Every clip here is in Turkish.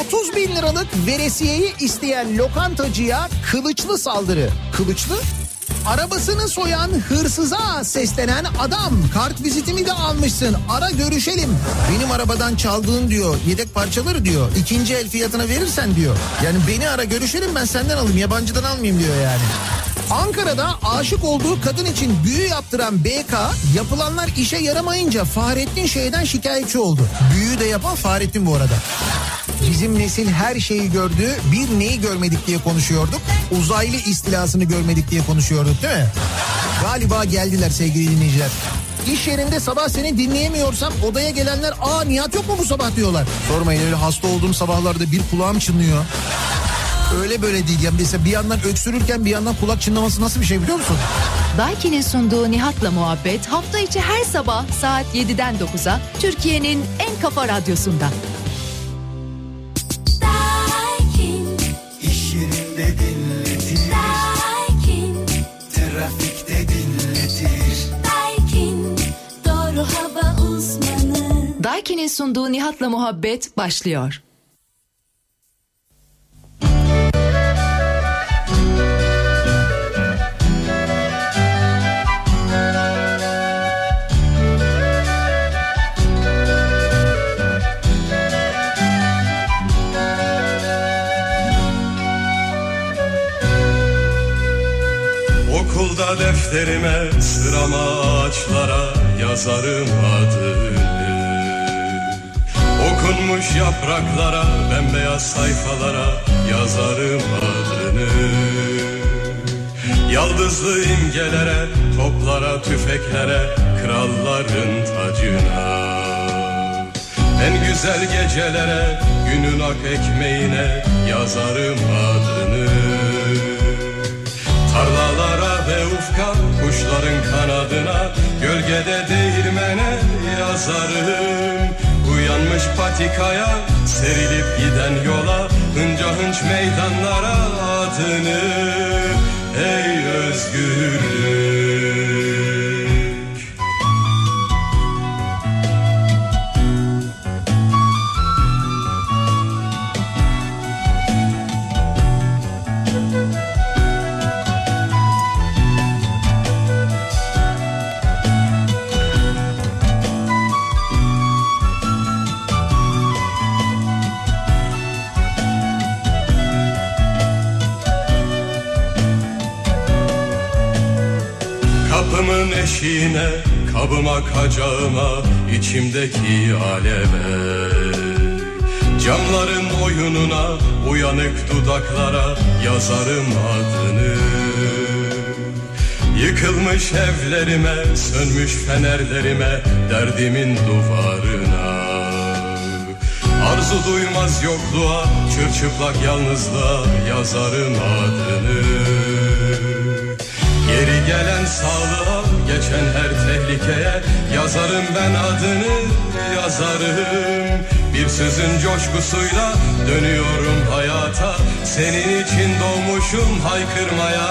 30 bin liralık veresiyeyi isteyen lokantacıya kılıçlı saldırı. Kılıçlı? Arabasını soyan hırsıza seslenen adam. Kart vizitimi de almışsın. Ara görüşelim. Benim arabadan çaldığın diyor yedek parçaları diyor. ikinci el fiyatına verirsen diyor. Yani beni ara görüşelim ben senden alayım yabancıdan almayayım diyor yani. Ankara'da aşık olduğu kadın için büyü yaptıran BK yapılanlar işe yaramayınca Fahrettin şeyden şikayetçi oldu. Büyüyü de yapan Fahrettin bu arada. Bizim nesil her şeyi gördü. Bir neyi görmedik diye konuşuyorduk. Uzaylı istilasını görmedik diye konuşuyorduk değil mi? Galiba geldiler sevgili dinleyiciler. İş yerinde sabah seni dinleyemiyorsam odaya gelenler aa Nihat yok mu bu sabah diyorlar. Sormayın öyle hasta olduğum sabahlarda bir kulağım çınlıyor. Öyle böyle değil. Yani mesela bir yandan öksürürken bir yandan kulak çınlaması nasıl bir şey biliyor musun? Daiki'nin sunduğu Nihat'la muhabbet hafta içi her sabah saat 7'den 9'a Türkiye'nin en kafa radyosunda. Daiki'nin sunduğu Nihat'la muhabbet başlıyor. Okulda defterime sırama ağaçlara yazarım adını Okunmuş yapraklara bembeyaz sayfalara yazarım adını. Yaldızlı imgelere toplara tüfeklere kralların tacına. En güzel gecelere günün ak ekmeğine yazarım adını. Tarlalara ve ufka kuşların kanadına Gölgede değirmene yazarım Uyanmış patikaya serilip giden yola Hınca hınç meydanlara adını Ey özgürlük kabıma kacağıma, içimdeki aleve Camların oyununa, uyanık dudaklara yazarım adını. Yıkılmış evlerime, sönmüş fenerlerime, derdimin duvarına. Arzu duymaz yokluğa, çırçıplak yalnızlığa yazarım adını Geri gelen sağlığa, geçen her tehlikeye yazarım ben adını yazarım. Bir sözün coşkusuyla dönüyorum hayata, senin için doğmuşum haykırmaya.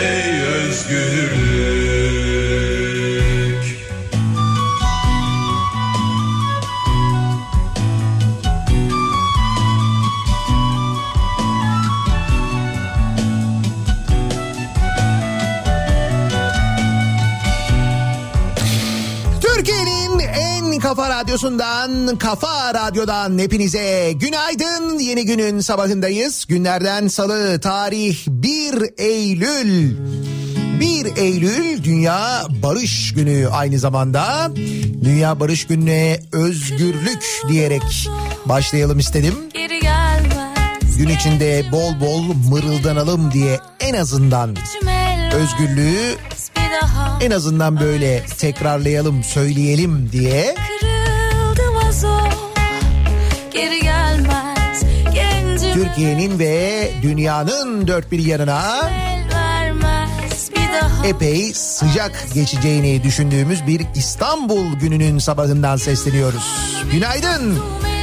Ey özgürlük. Radyosundan, kafa radyodan hepinize günaydın. Yeni günün sabahındayız. Günlerden salı tarih 1 Eylül. 1 Eylül Dünya Barış Günü aynı zamanda. Dünya Barış Günü'ne özgürlük diyerek başlayalım istedim. Gün içinde bol bol mırıldanalım diye en azından özgürlüğü en azından böyle tekrarlayalım, söyleyelim diye Türkiye'nin ve dünyanın dört bir yanına epey sıcak geçeceğini düşündüğümüz bir İstanbul gününün sabahından sesleniyoruz. Günaydın. Tüm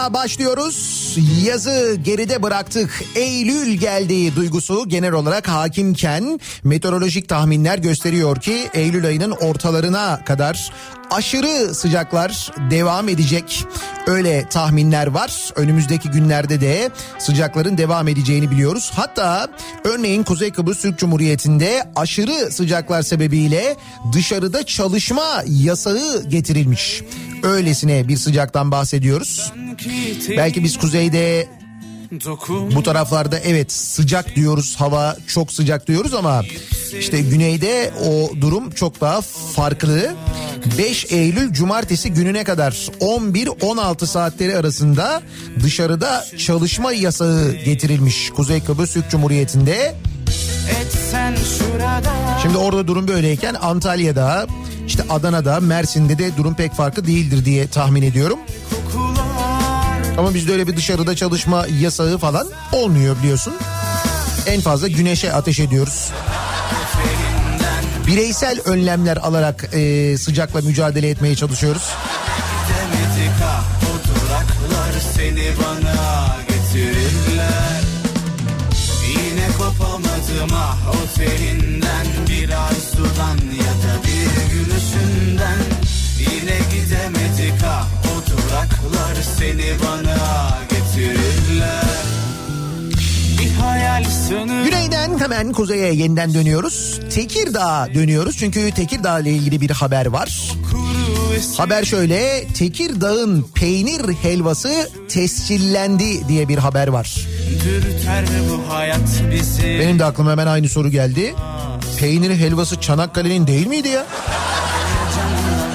Başlıyoruz. Yazı geride bıraktık. Eylül geldiği duygusu genel olarak hakimken meteorolojik tahminler gösteriyor ki Eylül ayının ortalarına kadar aşırı sıcaklar devam edecek. Öyle tahminler var. Önümüzdeki günlerde de sıcakların devam edeceğini biliyoruz. Hatta örneğin Kuzey Kıbrıs Türk Cumhuriyeti'nde aşırı sıcaklar sebebiyle dışarıda çalışma yasağı getirilmiş. Öylesine bir sıcaktan bahsediyoruz. Belki biz kuzeyde bu taraflarda evet sıcak diyoruz hava çok sıcak diyoruz ama işte güneyde o durum çok daha farklı. 5 Eylül cumartesi gününe kadar 11-16 saatleri arasında dışarıda çalışma yasağı getirilmiş Kuzey Kıbrıs Türk Cumhuriyeti'nde. Şimdi orada durum böyleyken Antalya'da işte Adana'da Mersin'de de durum pek farklı değildir diye tahmin ediyorum. Ama bizde öyle bir dışarıda çalışma yasağı falan olmuyor biliyorsun. En fazla güneşe ateş ediyoruz. Bireysel önlemler alarak e, sıcakla mücadele etmeye çalışıyoruz. seni bana getirirler Yine kopamadım ah o telinden bir arzudan gülüşünden Yine gidemedik ah o duraklar seni bana getirirler Güneyden hemen kuzeye yeniden dönüyoruz. Tekirdağ'a dönüyoruz çünkü Tekirdağ ile ilgili bir haber var. Haber şöyle Tekirdağ'ın peynir helvası tescillendi diye bir haber var. Benim de aklıma hemen aynı soru geldi. Peynir helvası Çanakkale'nin değil miydi ya?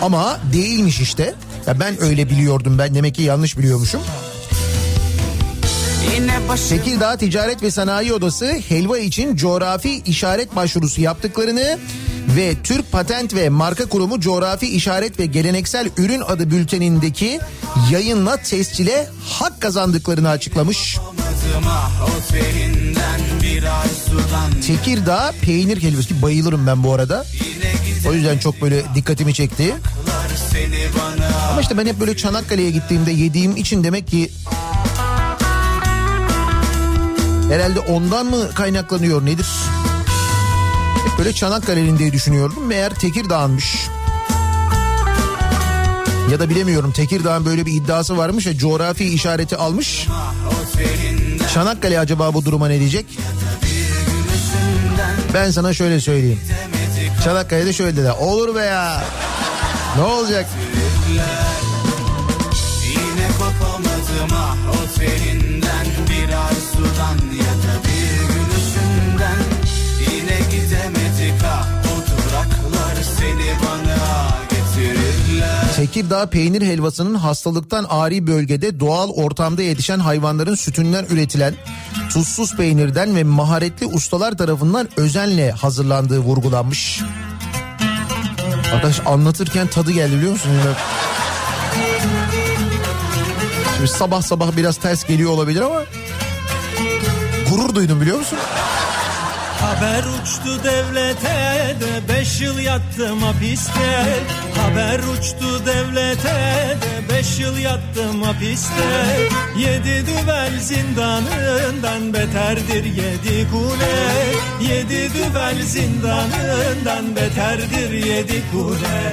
Ama değilmiş işte. Ya ben öyle biliyordum ben demek ki yanlış biliyormuşum. Tekirdağ Ticaret ve Sanayi Odası helva için coğrafi işaret başvurusu yaptıklarını ve Türk Patent ve Marka Kurumu coğrafi işaret ve geleneksel ürün adı bültenindeki yayınla tescile hak kazandıklarını açıklamış. Tekirdağ peynir helvası ki bayılırım ben bu arada. O yüzden çok böyle dikkatimi çekti. Ama işte ben hep böyle Çanakkale'ye gittiğimde yediğim için demek ki herhalde ondan mı kaynaklanıyor nedir? Hep böyle Çanakkale'nin diye düşünüyordum. Meğer Tekirdağ'ınmış. Ya da bilemiyorum Tekirdağ'ın böyle bir iddiası varmış ya coğrafi işareti almış. Çanakkale acaba bu duruma ne diyecek? Ben sana şöyle söyleyeyim. Çanakkale'de şöyle dediler. Olur be ya. Ne olacak? Yine kopamadım ah o telinden bir arzudan ya da bir gülüşünden Yine gidemedik ah o duraklar seni bana Tekirdağ peynir helvasının hastalıktan ari bölgede doğal ortamda yetişen hayvanların sütünden üretilen tuzsuz peynirden ve maharetli ustalar tarafından özenle hazırlandığı vurgulanmış. Arkadaş anlatırken tadı geldi biliyor musun? Şimdi sabah sabah biraz ters geliyor olabilir ama gurur duydum biliyor musun? Haber uçtu devlete de beş yıl yattım hapiste. Haber uçtu devlete de beş yıl yattım hapiste. Yedi düvel zindanından beterdir yedi kule. Yedi düvel zindanından beterdir yedi kule.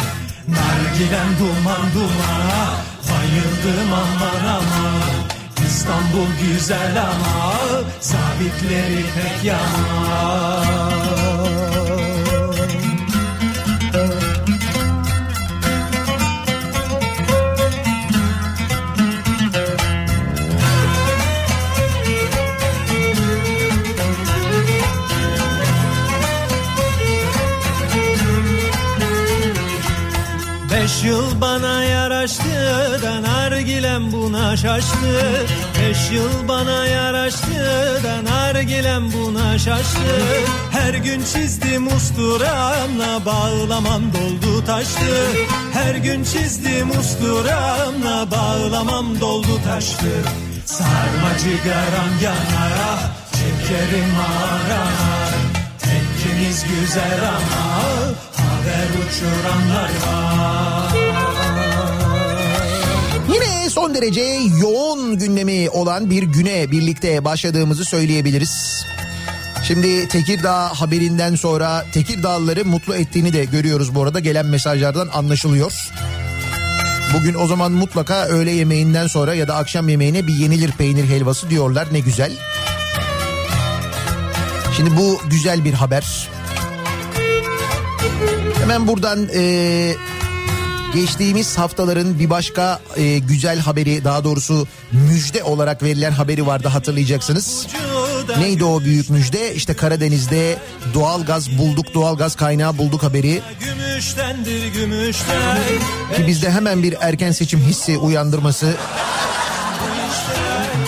Nargilem duman dumana bayıldım aman aman İstanbul güzel ama sabitleri pek yaman. Beş yıl bana yaraştı da nargilem buna şaştı Beş yıl bana yaraştı da nargilem buna şaştı. Her gün çizdim usturamla bağlamam doldu taştı. Her gün çizdim usturamla bağlamam doldu taştı. Sarmacı garam yanar çekerim arar Tekkimiz güzel ama haber uçuranlar var. Yine son derece yoğun gündemi olan bir güne birlikte başladığımızı söyleyebiliriz. Şimdi Tekirdağ haberinden sonra Tekirdağlıları mutlu ettiğini de görüyoruz bu arada gelen mesajlardan anlaşılıyor. Bugün o zaman mutlaka öğle yemeğinden sonra ya da akşam yemeğine bir yenilir peynir helvası diyorlar ne güzel. Şimdi bu güzel bir haber. Hemen buradan e, geçtiğimiz haftaların bir başka e, güzel haberi daha doğrusu müjde olarak verilen haberi vardı hatırlayacaksınız. Neydi o büyük müjde? İşte Karadeniz'de doğal gaz bulduk, doğal gaz kaynağı bulduk haberi. Gümüştendir gümüşten. Ki bizde hemen bir erken seçim hissi uyandırması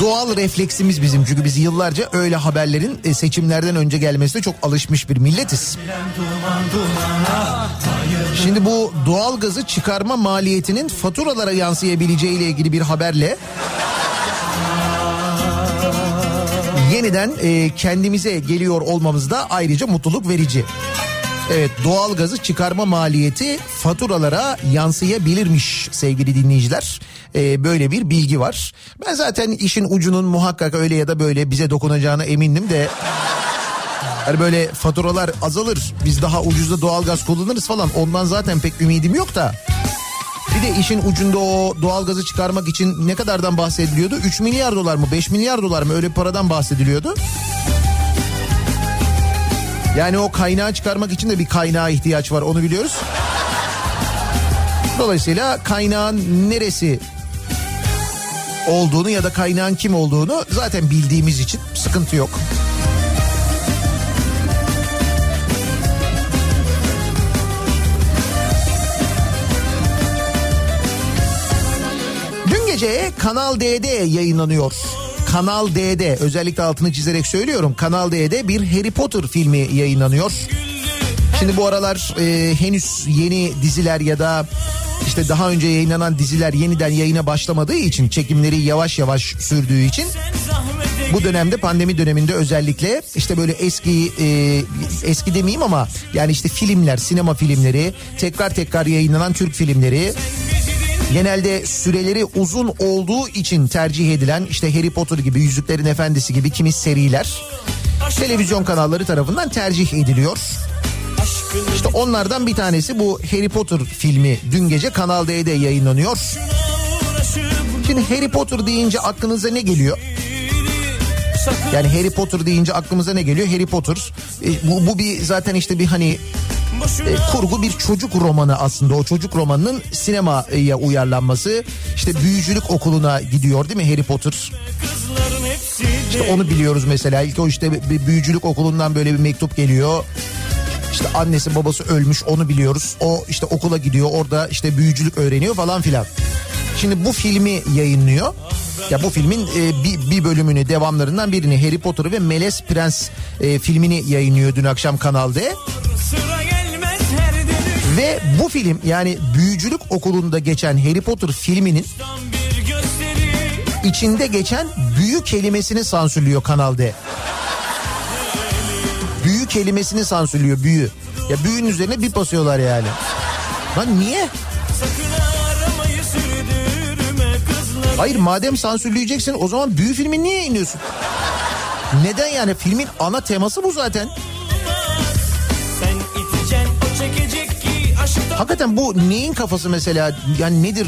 doğal refleksimiz bizim çünkü biz yıllarca öyle haberlerin e, seçimlerden önce gelmesine çok alışmış bir milletiz. Şimdi bu doğal gazı çıkarma maliyetinin faturalara yansıyabileceği ile ilgili bir haberle yeniden e, kendimize geliyor olmamız da ayrıca mutluluk verici. Evet doğal gazı çıkarma maliyeti faturalara yansıyabilirmiş sevgili dinleyiciler. Ee, böyle bir bilgi var. Ben zaten işin ucunun muhakkak öyle ya da böyle bize dokunacağına emindim de... Hani böyle faturalar azalır biz daha ucuzda doğalgaz kullanırız falan ondan zaten pek ümidim yok da. Bir de işin ucunda o doğalgazı çıkarmak için ne kadardan bahsediliyordu? 3 milyar dolar mı 5 milyar dolar mı öyle paradan bahsediliyordu. Yani o kaynağı çıkarmak için de bir kaynağa ihtiyaç var onu biliyoruz. Dolayısıyla kaynağın neresi olduğunu ya da kaynağın kim olduğunu zaten bildiğimiz için sıkıntı yok. Dün gece Kanal D'de yayınlanıyor. Kanal D'de özellikle altını çizerek söylüyorum. Kanal D'de bir Harry Potter filmi yayınlanıyor. Şimdi bu aralar e, henüz yeni diziler ya da işte daha önce yayınlanan diziler yeniden yayına başlamadığı için çekimleri yavaş yavaş sürdüğü için bu dönemde pandemi döneminde özellikle işte böyle eski e, eski demeyeyim ama yani işte filmler sinema filmleri tekrar tekrar yayınlanan Türk filmleri Genelde süreleri uzun olduğu için tercih edilen işte Harry Potter gibi Yüzüklerin Efendisi gibi kimi seriler televizyon kanalları tarafından tercih ediliyor. İşte onlardan bir tanesi bu Harry Potter filmi dün gece Kanal D'de yayınlanıyor. Şimdi Harry Potter deyince aklınıza ne geliyor? Yani Harry Potter deyince aklımıza ne geliyor? Harry Potter e, bu, bu bir zaten işte bir hani e, kurgu bir çocuk romanı aslında. O çocuk romanının sinemaya uyarlanması işte büyücülük okuluna gidiyor değil mi? Harry Potter. İşte onu biliyoruz mesela. İlk o işte bir büyücülük okulundan böyle bir mektup geliyor. İşte annesi babası ölmüş onu biliyoruz. O işte okula gidiyor orada işte büyücülük öğreniyor falan filan. Şimdi bu filmi yayınlıyor. Ya bu filmin e, bir, bir bölümünü devamlarından birini Harry Potter ve Melez Prens e, filmini yayınlıyor dün akşam Kanal Ve bu film yani büyücülük okulunda geçen Harry Potter filminin içinde geçen büyü kelimesini sansürlüyor Kanal D. Büyü kelimesini sansürlüyor büyü. Ya büyünün üzerine bir basıyorlar yani. Lan niye? Hayır madem sansürleyeceksin o zaman büyü filmi niye iniyorsun? Neden yani filmin ana teması bu zaten. Hakikaten bu neyin kafası mesela? Yani nedir?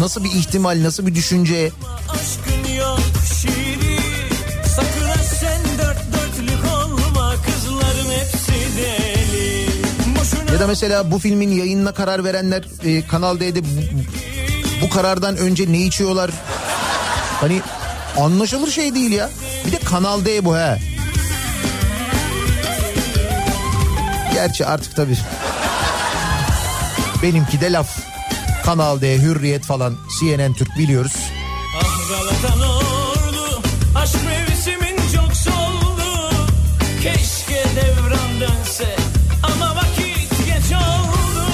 Nasıl bir ihtimal? Nasıl bir düşünce? Aşkın yok şiiri. Sakın sen dört dörtlük olma. Kızların hepsi deli. Boşuna ya da mesela bu filmin yayınına karar verenler e, Kanal D'de bu, bu karardan önce ne içiyorlar? Hani anlaşılır şey değil ya. Bir de Kanal D bu he. Gerçi artık tabii benimki de laf. Kanal D Hürriyet falan CNN Türk biliyoruz. Ah ordu Aşk mevsimin çok soldu. Keşke devran dönse Ama vakit geç oldu.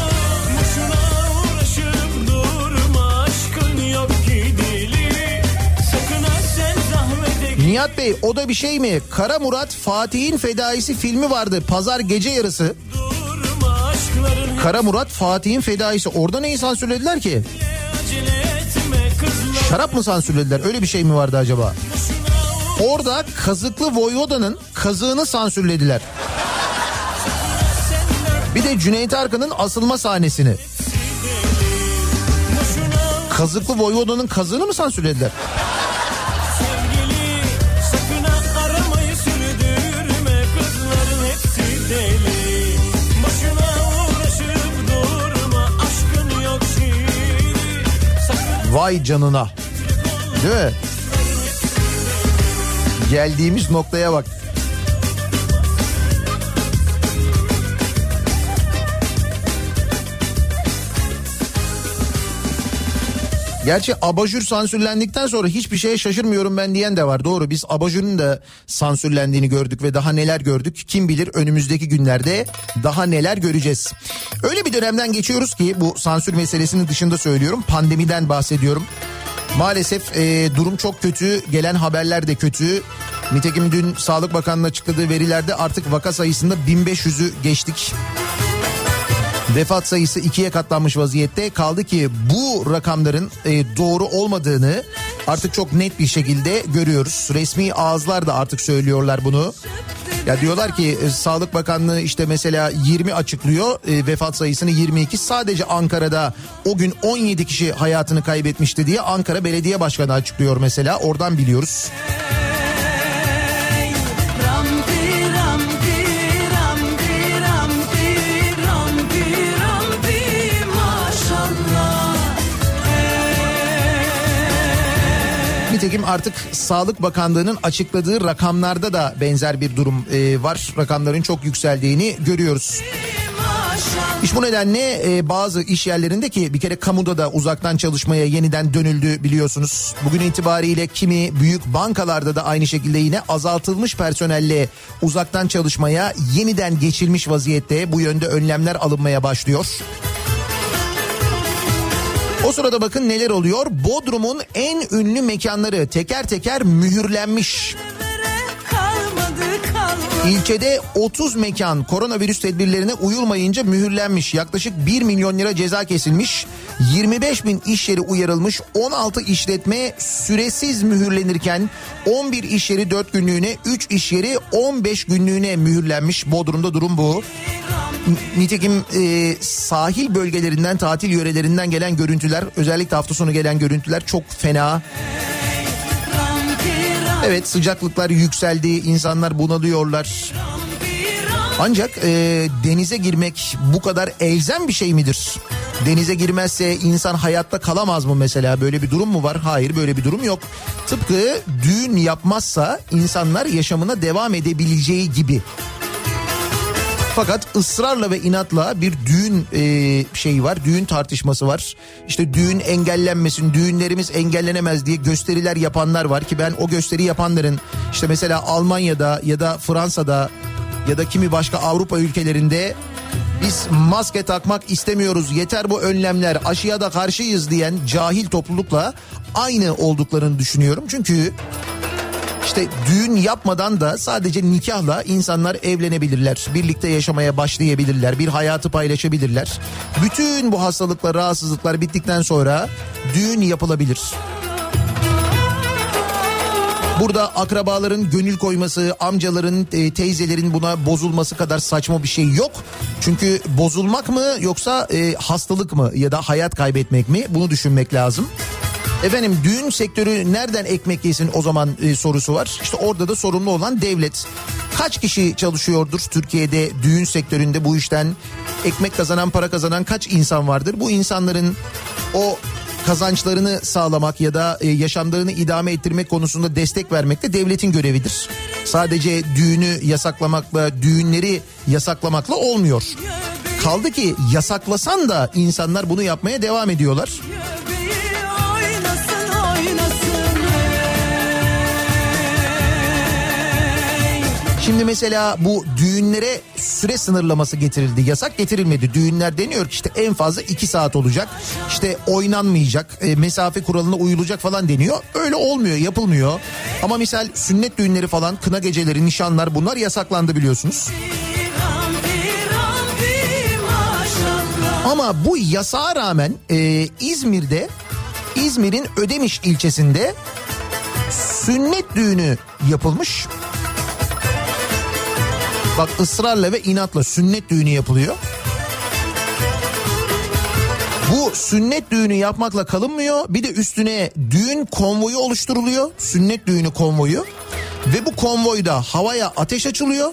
Boşuna uğraşıp durma Aşkın yok ki dili Sakın ha sen zahmete Nihat Bey o da bir şey mi? Kara Murat Fatih'in Fedaisi filmi vardı. Pazar gece yarısı. Kara Murat Fatih'in Fedaisi orada neyi sansürlediler ki? Şarap mı sansürlediler öyle bir şey mi vardı acaba? Orada kazıklı Voyvoda'nın kazığını sansürlediler. Bir de Cüneyt Arkın'ın asılma sahnesini. Kazıklı Voyvoda'nın kazığını mı sansürlediler? Vay canına. Değil mi? Geldiğimiz noktaya bak. Gerçi abajur sansürlendikten sonra hiçbir şeye şaşırmıyorum ben diyen de var. Doğru biz abajurun da sansürlendiğini gördük ve daha neler gördük. Kim bilir önümüzdeki günlerde daha neler göreceğiz. Öyle bir dönemden geçiyoruz ki bu sansür meselesinin dışında söylüyorum. Pandemiden bahsediyorum. Maalesef e, durum çok kötü. Gelen haberler de kötü. Nitekim dün Sağlık Bakanlığı açıkladığı verilerde artık vaka sayısında 1500'ü geçtik. Vefat sayısı ikiye katlanmış vaziyette. Kaldı ki bu rakamların e, doğru olmadığını artık çok net bir şekilde görüyoruz. Resmi ağızlar da artık söylüyorlar bunu. Ya diyorlar ki e, Sağlık Bakanlığı işte mesela 20 açıklıyor e, vefat sayısını 22 sadece Ankara'da o gün 17 kişi hayatını kaybetmişti diye Ankara Belediye Başkanı açıklıyor mesela oradan biliyoruz. Nitekim artık Sağlık Bakanlığı'nın açıkladığı rakamlarda da benzer bir durum e, var. Rakamların çok yükseldiğini görüyoruz. İş bu nedenle e, bazı iş yerlerinde ki bir kere kamuda da uzaktan çalışmaya yeniden dönüldü biliyorsunuz. Bugün itibariyle kimi büyük bankalarda da aynı şekilde yine azaltılmış personelle uzaktan çalışmaya yeniden geçilmiş vaziyette bu yönde önlemler alınmaya başlıyor. O sırada bakın neler oluyor. Bodrum'un en ünlü mekanları teker teker mühürlenmiş. İlçede 30 mekan koronavirüs tedbirlerine uyulmayınca mühürlenmiş. Yaklaşık 1 milyon lira ceza kesilmiş. 25 bin iş yeri uyarılmış. 16 işletme süresiz mühürlenirken 11 iş yeri 4 günlüğüne 3 iş yeri 15 günlüğüne mühürlenmiş. Bodrum'da durum bu. Nitekim e, sahil bölgelerinden tatil yörelerinden gelen görüntüler özellikle hafta sonu gelen görüntüler çok fena. Evet sıcaklıklar yükseldi insanlar bunalıyorlar. Ancak e, denize girmek bu kadar elzem bir şey midir? Denize girmezse insan hayatta kalamaz mı mesela? Böyle bir durum mu var? Hayır böyle bir durum yok. Tıpkı düğün yapmazsa insanlar yaşamına devam edebileceği gibi. Fakat ısrarla ve inatla bir düğün e, şeyi var, düğün tartışması var. İşte düğün engellenmesin, düğünlerimiz engellenemez diye gösteriler yapanlar var ki ben o gösteri yapanların işte mesela Almanya'da ya da Fransa'da ya da kimi başka Avrupa ülkelerinde biz maske takmak istemiyoruz yeter bu önlemler aşıya da karşıyız diyen cahil toplulukla aynı olduklarını düşünüyorum. Çünkü İşte düğün yapmadan da sadece nikahla insanlar evlenebilirler. Birlikte yaşamaya başlayabilirler. Bir hayatı paylaşabilirler. Bütün bu hastalıklar, rahatsızlıklar bittikten sonra düğün yapılabilir. Burada akrabaların gönül koyması, amcaların, e, teyzelerin buna bozulması kadar saçma bir şey yok. Çünkü bozulmak mı yoksa e, hastalık mı ya da hayat kaybetmek mi bunu düşünmek lazım. Efendim düğün sektörü nereden ekmek yesin o zaman e, sorusu var. İşte orada da sorumlu olan devlet. Kaç kişi çalışıyordur Türkiye'de düğün sektöründe bu işten ekmek kazanan para kazanan kaç insan vardır? Bu insanların o kazançlarını sağlamak ya da e, yaşamlarını idame ettirmek konusunda destek vermek de devletin görevidir. Sadece düğünü yasaklamakla, düğünleri yasaklamakla olmuyor. Kaldı ki yasaklasan da insanlar bunu yapmaya devam ediyorlar. Şimdi mesela bu düğünlere süre sınırlaması getirildi. Yasak getirilmedi. Düğünler deniyor ki işte en fazla iki saat olacak. İşte oynanmayacak, e, mesafe kuralına uyulacak falan deniyor. Öyle olmuyor, yapılmıyor. Ama misal sünnet düğünleri falan, kına geceleri, nişanlar bunlar yasaklandı biliyorsunuz. Ama bu yasağa rağmen e, İzmir'de, İzmir'in Ödemiş ilçesinde sünnet düğünü yapılmış. Bak ısrarla ve inatla sünnet düğünü yapılıyor. Bu sünnet düğünü yapmakla kalınmıyor. Bir de üstüne düğün konvoyu oluşturuluyor. Sünnet düğünü konvoyu. Ve bu konvoyda havaya ateş açılıyor.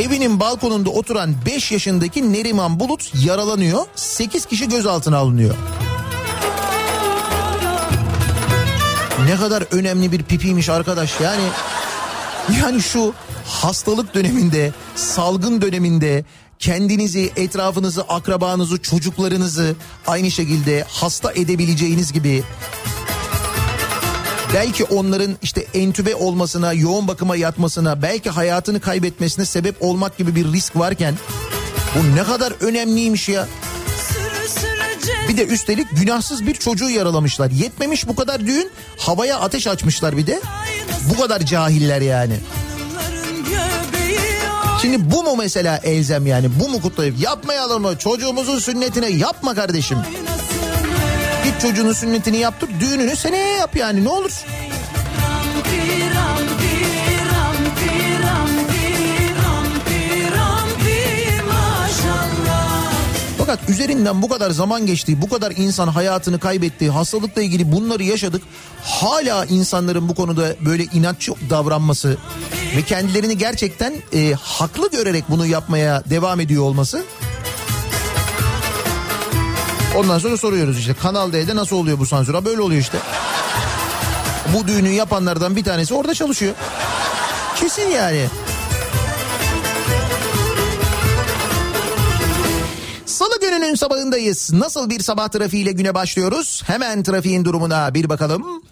Evinin balkonunda oturan 5 yaşındaki Neriman Bulut yaralanıyor. 8 kişi gözaltına alınıyor. Ne kadar önemli bir pipiymiş arkadaş yani. Yani şu hastalık döneminde, salgın döneminde kendinizi, etrafınızı, akrabanızı, çocuklarınızı aynı şekilde hasta edebileceğiniz gibi belki onların işte entübe olmasına, yoğun bakıma yatmasına, belki hayatını kaybetmesine sebep olmak gibi bir risk varken bu ne kadar önemliymiş ya. Bir de üstelik günahsız bir çocuğu yaralamışlar. Yetmemiş bu kadar düğün, havaya ateş açmışlar bir de. Bu kadar cahiller yani. Şimdi bu mu mesela elzem yani bu mu kutlayıp yapmayalım mı çocuğumuzun sünnetine yapma kardeşim. Git çocuğunun sünnetini yaptır düğününü seneye yap yani ne olur. Rampi Fakat üzerinden bu kadar zaman geçti bu kadar insan hayatını kaybetti hastalıkla ilgili bunları yaşadık. Hala insanların bu konuda böyle inatçı davranması ve kendilerini gerçekten e, haklı görerek bunu yapmaya devam ediyor olması Ondan sonra soruyoruz işte Kanal D'de nasıl oluyor bu sansür? Ha böyle oluyor işte. Bu düğünü yapanlardan bir tanesi orada çalışıyor. Kesin yani. Gününün sabahındayız. Nasıl bir sabah trafiğiyle güne başlıyoruz? Hemen trafiğin durumuna bir bakalım.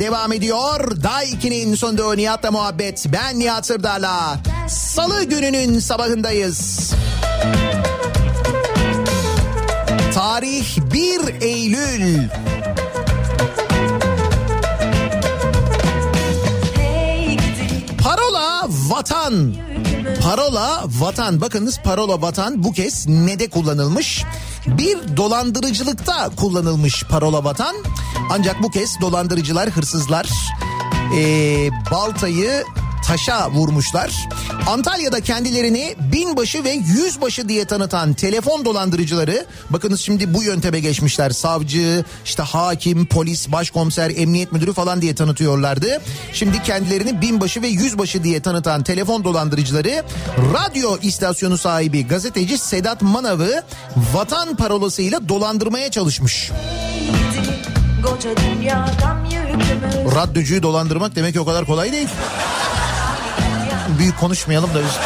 Devam ediyor. Daiki'nin sonunda Nihat'la muhabbet. Ben Nihat Sırdar'la. Salı gününün sabahındayız. Tarih 1 Eylül. Parola vatan. Parola vatan. Bakınız parola vatan bu kez ne de kullanılmış? Bir dolandırıcılıkta kullanılmış parola vatan. Ancak bu kez dolandırıcılar, hırsızlar eee, baltayı taşa vurmuşlar. Antalya'da kendilerini binbaşı ve yüzbaşı diye tanıtan telefon dolandırıcıları bakınız şimdi bu yönteme geçmişler. Savcı, işte hakim, polis, başkomiser, emniyet müdürü falan diye tanıtıyorlardı. Şimdi kendilerini binbaşı ve yüzbaşı diye tanıtan telefon dolandırıcıları radyo istasyonu sahibi gazeteci Sedat Manav'ı vatan parolasıyla dolandırmaya çalışmış. Radyocuyu dolandırmak demek ki o kadar kolay değil. Büyük konuşmayalım da biz.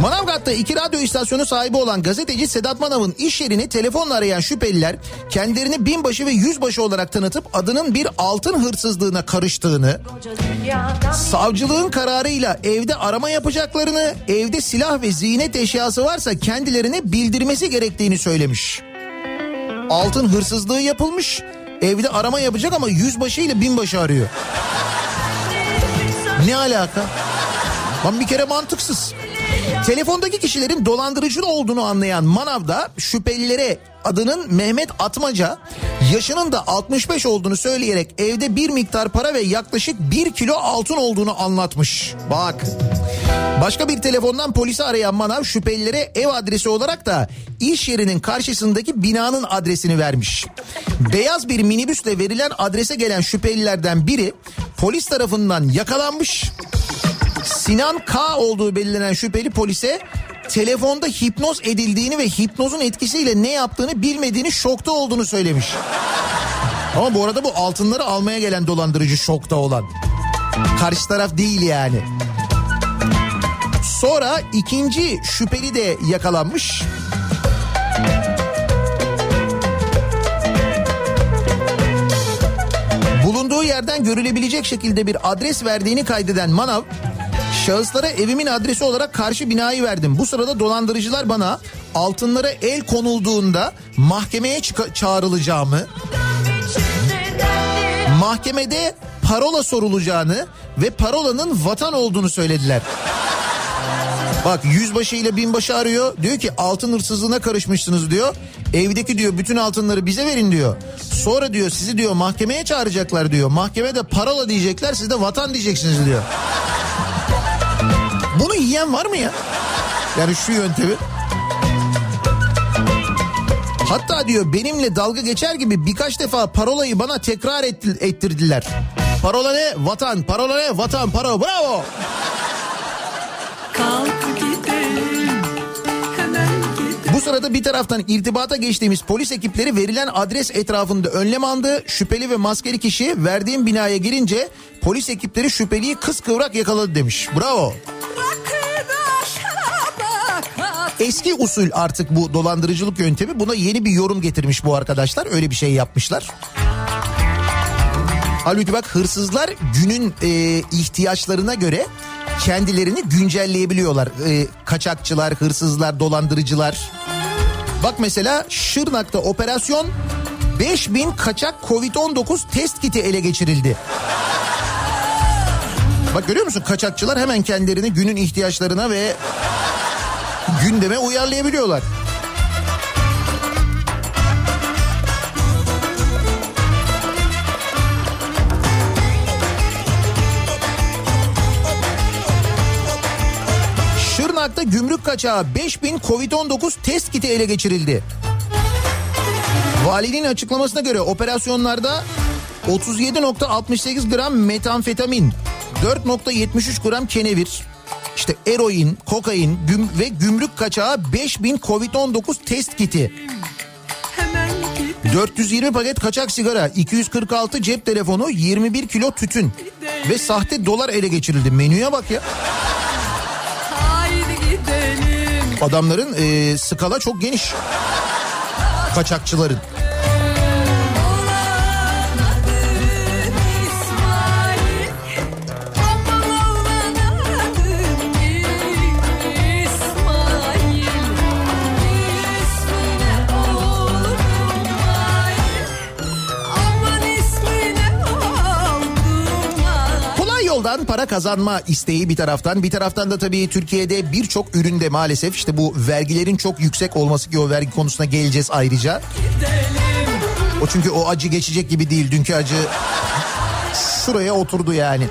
Manavgat'ta iki radyo istasyonu sahibi olan gazeteci Sedat Manav'ın iş yerini telefonla arayan şüpheliler kendilerini binbaşı ve yüzbaşı olarak tanıtıp adının bir altın hırsızlığına karıştığını, savcılığın kararıyla evde arama yapacaklarını, evde silah ve ziynet eşyası varsa kendilerine bildirmesi gerektiğini söylemiş. Altın hırsızlığı yapılmış, evde arama yapacak ama yüzbaşı ile binbaşı arıyor. Ne alaka? Lan bir kere mantıksız. Telefondaki kişilerin dolandırıcı olduğunu anlayan Manav'da şüphelilere adının Mehmet Atmaca yaşının da 65 olduğunu söyleyerek evde bir miktar para ve yaklaşık 1 kilo altın olduğunu anlatmış. Bak. Başka bir telefondan polisi arayan Manav şüphelilere ev adresi olarak da iş yerinin karşısındaki binanın adresini vermiş. Beyaz bir minibüsle verilen adrese gelen şüphelilerden biri polis tarafından yakalanmış. Sinan K olduğu belirlenen şüpheli polise telefonda hipnoz edildiğini ve hipnozun etkisiyle ne yaptığını bilmediğini şokta olduğunu söylemiş. Ama bu arada bu altınları almaya gelen dolandırıcı şokta olan. Karşı taraf değil yani. Sonra ikinci şüpheli de yakalanmış. Bulunduğu yerden görülebilecek şekilde bir adres verdiğini kaydeden Manav, şahıslara evimin adresi olarak karşı binayı verdim. Bu sırada dolandırıcılar bana altınlara el konulduğunda mahkemeye çağrılacağımı, mahkemede parola sorulacağını ve parolanın vatan olduğunu söylediler. Bak yüzbaşı ile binbaşı arıyor. Diyor ki altın hırsızlığına karışmışsınız diyor. Evdeki diyor bütün altınları bize verin diyor. Sonra diyor sizi diyor mahkemeye çağıracaklar diyor. Mahkemede parola diyecekler siz de vatan diyeceksiniz diyor. Bunu yiyen var mı ya? Yani şu yöntemi. Hatta diyor benimle dalga geçer gibi birkaç defa parolayı bana tekrar etti- ettirdiler. Parola ne? Vatan. Parola ne? Vatan. Parola. Bravo. Bu sırada bir taraftan irtibata geçtiğimiz polis ekipleri verilen adres etrafında önlem aldı. Şüpheli ve maskeli kişi verdiğim binaya girince polis ekipleri şüpheliyi kıskıvrak yakaladı demiş. Bravo. Eski usul artık bu dolandırıcılık yöntemi. Buna yeni bir yorum getirmiş bu arkadaşlar. Öyle bir şey yapmışlar. Halbuki bak hırsızlar günün e, ihtiyaçlarına göre kendilerini güncelleyebiliyorlar. E, kaçakçılar, hırsızlar, dolandırıcılar. Bak mesela Şırnak'ta operasyon 5000 kaçak Covid-19 test kiti ele geçirildi. Bak görüyor musun kaçakçılar hemen kendilerini günün ihtiyaçlarına ve gündeme uyarlayabiliyorlar. Şırnak'ta gümrük kaçağı 5000 Covid-19 test kiti ele geçirildi. Valinin açıklamasına göre operasyonlarda 37.68 gram metamfetamin, 4.73 gram kenevir, işte eroin, kokain güm ve gümrük kaçağı 5000 Covid-19 test kiti. Hemen gidelim 420 paket kaçak sigara, 246 cep telefonu, 21 kilo tütün ve sahte dolar ele geçirildi. Menüye bak ya. Adamların e, skala çok geniş. Kaçakçıların. Yoldan para kazanma isteği bir taraftan bir taraftan da tabii Türkiye'de birçok üründe maalesef işte bu vergilerin çok yüksek olması ki o vergi konusuna geleceğiz ayrıca. O çünkü o acı geçecek gibi değil dünkü acı şuraya oturdu yani.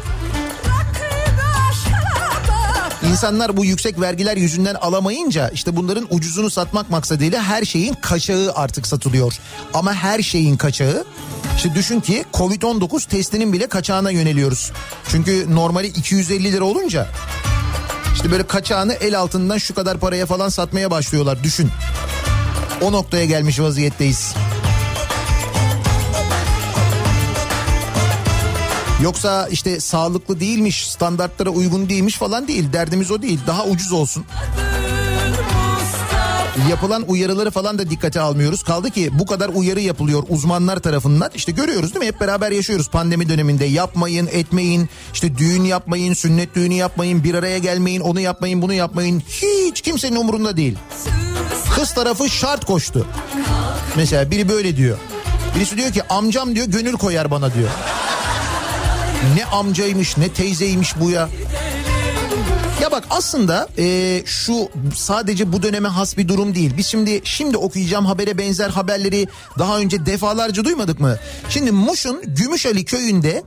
İnsanlar bu yüksek vergiler yüzünden alamayınca işte bunların ucuzunu satmak maksadıyla her şeyin kaçağı artık satılıyor. Ama her şeyin kaçağı işte düşün ki Covid-19 testinin bile kaçağına yöneliyoruz. Çünkü normali 250 lira olunca işte böyle kaçağını el altından şu kadar paraya falan satmaya başlıyorlar düşün. O noktaya gelmiş vaziyetteyiz. Yoksa işte sağlıklı değilmiş, standartlara uygun değilmiş falan değil. Derdimiz o değil. Daha ucuz olsun. Yapılan uyarıları falan da dikkate almıyoruz. Kaldı ki bu kadar uyarı yapılıyor uzmanlar tarafından. İşte görüyoruz değil mi? Hep beraber yaşıyoruz pandemi döneminde. Yapmayın, etmeyin. İşte düğün yapmayın, sünnet düğünü yapmayın, bir araya gelmeyin, onu yapmayın, bunu yapmayın. Hiç kimsenin umurunda değil. Kız tarafı şart koştu. Mesela biri böyle diyor. Birisi diyor ki amcam diyor gönül koyar bana diyor. Ne amcaymış ne teyzeymiş bu ya. Ya bak aslında e, şu sadece bu döneme has bir durum değil. Biz şimdi şimdi okuyacağım habere benzer haberleri daha önce defalarca duymadık mı? Şimdi Muş'un Gümüşali köyünde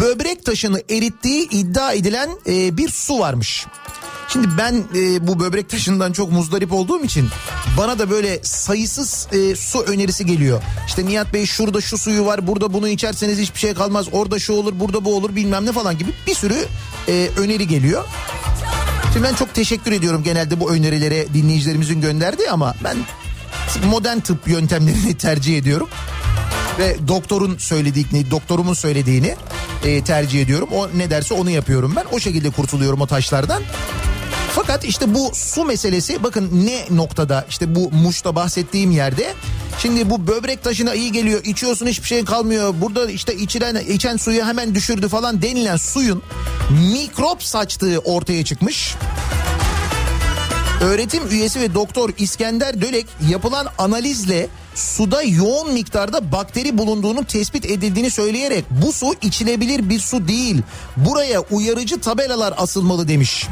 böbrek taşını erittiği iddia edilen e, bir su varmış. Şimdi ben e, bu böbrek taşından çok muzdarip olduğum için bana da böyle sayısız e, su önerisi geliyor. İşte Nihat Bey şurada şu suyu var burada bunu içerseniz hiçbir şey kalmaz. Orada şu olur burada bu olur bilmem ne falan gibi bir sürü e, öneri geliyor. Şimdi ben çok teşekkür ediyorum genelde bu önerilere dinleyicilerimizin gönderdiği ama ben modern tıp yöntemlerini tercih ediyorum. Ve doktorun söylediğini, doktorumun söylediğini e, tercih ediyorum. O ne derse onu yapıyorum ben. O şekilde kurtuluyorum o taşlardan. Fakat işte bu su meselesi bakın ne noktada işte bu Muş'ta bahsettiğim yerde şimdi bu böbrek taşına iyi geliyor içiyorsun hiçbir şey kalmıyor burada işte içilen içen suyu hemen düşürdü falan denilen suyun mikrop saçtığı ortaya çıkmış. Öğretim üyesi ve doktor İskender Dölek yapılan analizle suda yoğun miktarda bakteri bulunduğunu tespit edildiğini söyleyerek bu su içilebilir bir su değil. Buraya uyarıcı tabelalar asılmalı demiş.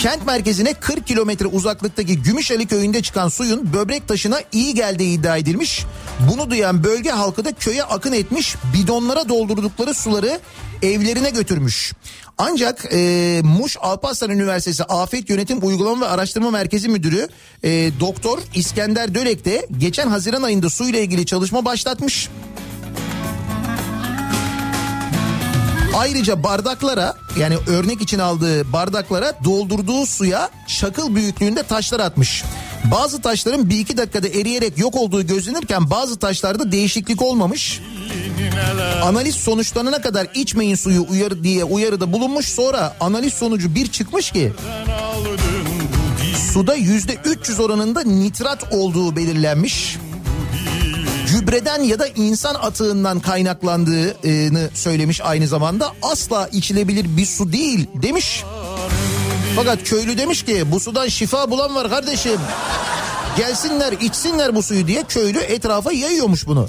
Kent merkezine 40 kilometre uzaklıktaki Gümüşali köyünde çıkan suyun böbrek taşına iyi geldiği iddia edilmiş. Bunu duyan bölge halkı da köye akın etmiş bidonlara doldurdukları suları evlerine götürmüş. Ancak e, Muş Alparslan Üniversitesi Afet Yönetim Uygulama ve Araştırma Merkezi Müdürü e, Doktor İskender Dölek de geçen Haziran ayında suyla ilgili çalışma başlatmış. Ayrıca bardaklara yani örnek için aldığı bardaklara doldurduğu suya çakıl büyüklüğünde taşlar atmış. Bazı taşların bir iki dakikada eriyerek yok olduğu gözlenirken bazı taşlarda değişiklik olmamış. Analiz sonuçlanana kadar içmeyin suyu uyarı diye uyarıda bulunmuş sonra analiz sonucu bir çıkmış ki suda yüzde 300 oranında nitrat olduğu belirlenmiş. Gübreden ya da insan atığından kaynaklandığını söylemiş aynı zamanda asla içilebilir bir su değil demiş. Fakat köylü demiş ki bu sudan şifa bulan var kardeşim. Gelsinler içsinler bu suyu diye köylü etrafa yayıyormuş bunu.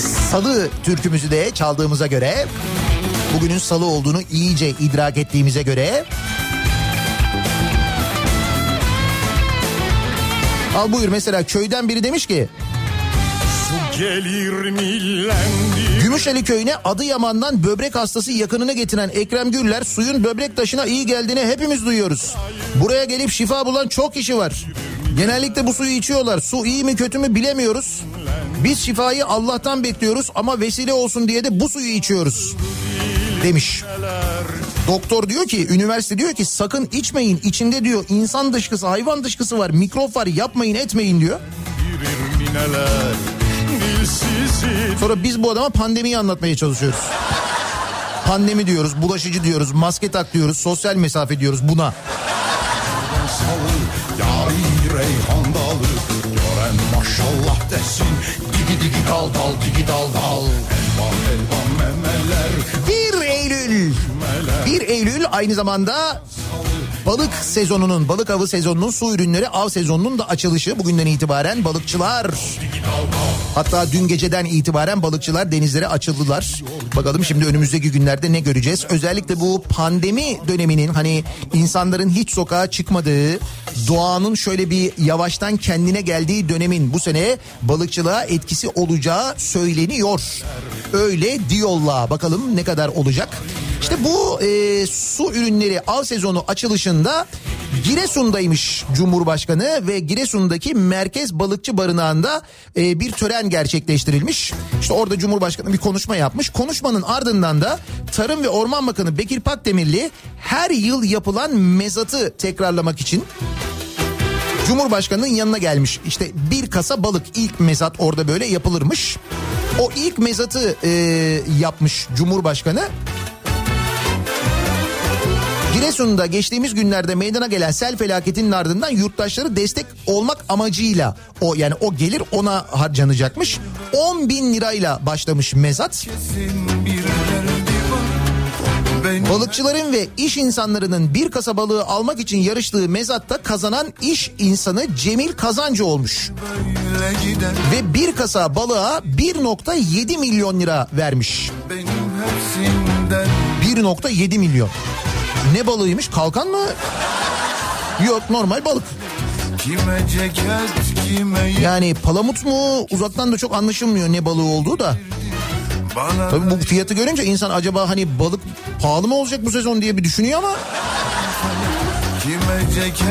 Salı türkümüzü de çaldığımıza göre bugünün salı olduğunu iyice idrak ettiğimize göre Al buyur mesela köyden biri demiş ki Gümüşeli köyüne Adıyaman'dan böbrek hastası yakınını getiren Ekrem Güller suyun böbrek taşına iyi geldiğini hepimiz duyuyoruz. Buraya gelip şifa bulan çok kişi var. Genellikle bu suyu içiyorlar. Su iyi mi kötü mü bilemiyoruz. Biz şifayı Allah'tan bekliyoruz ama vesile olsun diye de bu suyu içiyoruz. Demiş. Doktor diyor ki üniversite diyor ki sakın içmeyin içinde diyor insan dışkısı hayvan dışkısı var mikrop var yapmayın etmeyin diyor. Sonra biz bu adama pandemiyi anlatmaya çalışıyoruz. Pandemi diyoruz, bulaşıcı diyoruz, maske tak diyoruz, sosyal mesafe diyoruz buna. Reyhan dalı Gören maşallah desin. Digi digi dal dal digi dal dal. Elvan elvan memeler. 1 Eylül. 1 Eylül aynı zamanda balık sezonunun, balık avı sezonunun, su ürünleri av sezonunun da açılışı. Bugünden itibaren balıkçılar Hatta dün geceden itibaren balıkçılar denizlere açıldılar. Bakalım şimdi önümüzdeki günlerde ne göreceğiz? Özellikle bu pandemi döneminin hani insanların hiç sokağa çıkmadığı, doğanın şöyle bir yavaştan kendine geldiği dönemin bu sene balıkçılığa etkisi olacağı söyleniyor. Öyle diyorlar. Bakalım ne kadar olacak? İşte bu e, su ürünleri av sezonu açılışında Giresun'daymış Cumhurbaşkanı ve Giresun'daki Merkez Balıkçı Barınağı'nda e, bir tören gerçekleştirilmiş. İşte orada Cumhurbaşkanı bir konuşma yapmış. Konuşmanın ardından da Tarım ve Orman Bakanı Bekir Pakdemirli her yıl yapılan mezatı tekrarlamak için Cumhurbaşkanının yanına gelmiş. İşte bir kasa balık ilk mezat orada böyle yapılırmış. O ilk mezatı e, yapmış Cumhurbaşkanı. Giresun'da geçtiğimiz günlerde meydana gelen sel felaketinin ardından yurttaşları destek olmak amacıyla o yani o gelir ona harcanacakmış. 10 bin lirayla başlamış mezat. Balıkçıların ve iş insanlarının bir kasa balığı almak için yarıştığı mezatta kazanan iş insanı Cemil Kazancı olmuş. Ve bir kasa balığa 1.7 milyon lira vermiş. Benim hepsinden 1.7 milyon. Ne balığıymış? Kalkan mı? Yok normal balık. kime ceket kime Yani palamut mu? Uzaktan da çok anlaşılmıyor ne balığı olduğu da. bana Tabii bu fiyatı görünce insan acaba hani balık pahalı mı olacak bu sezon diye bir düşünüyor ama. kime ceket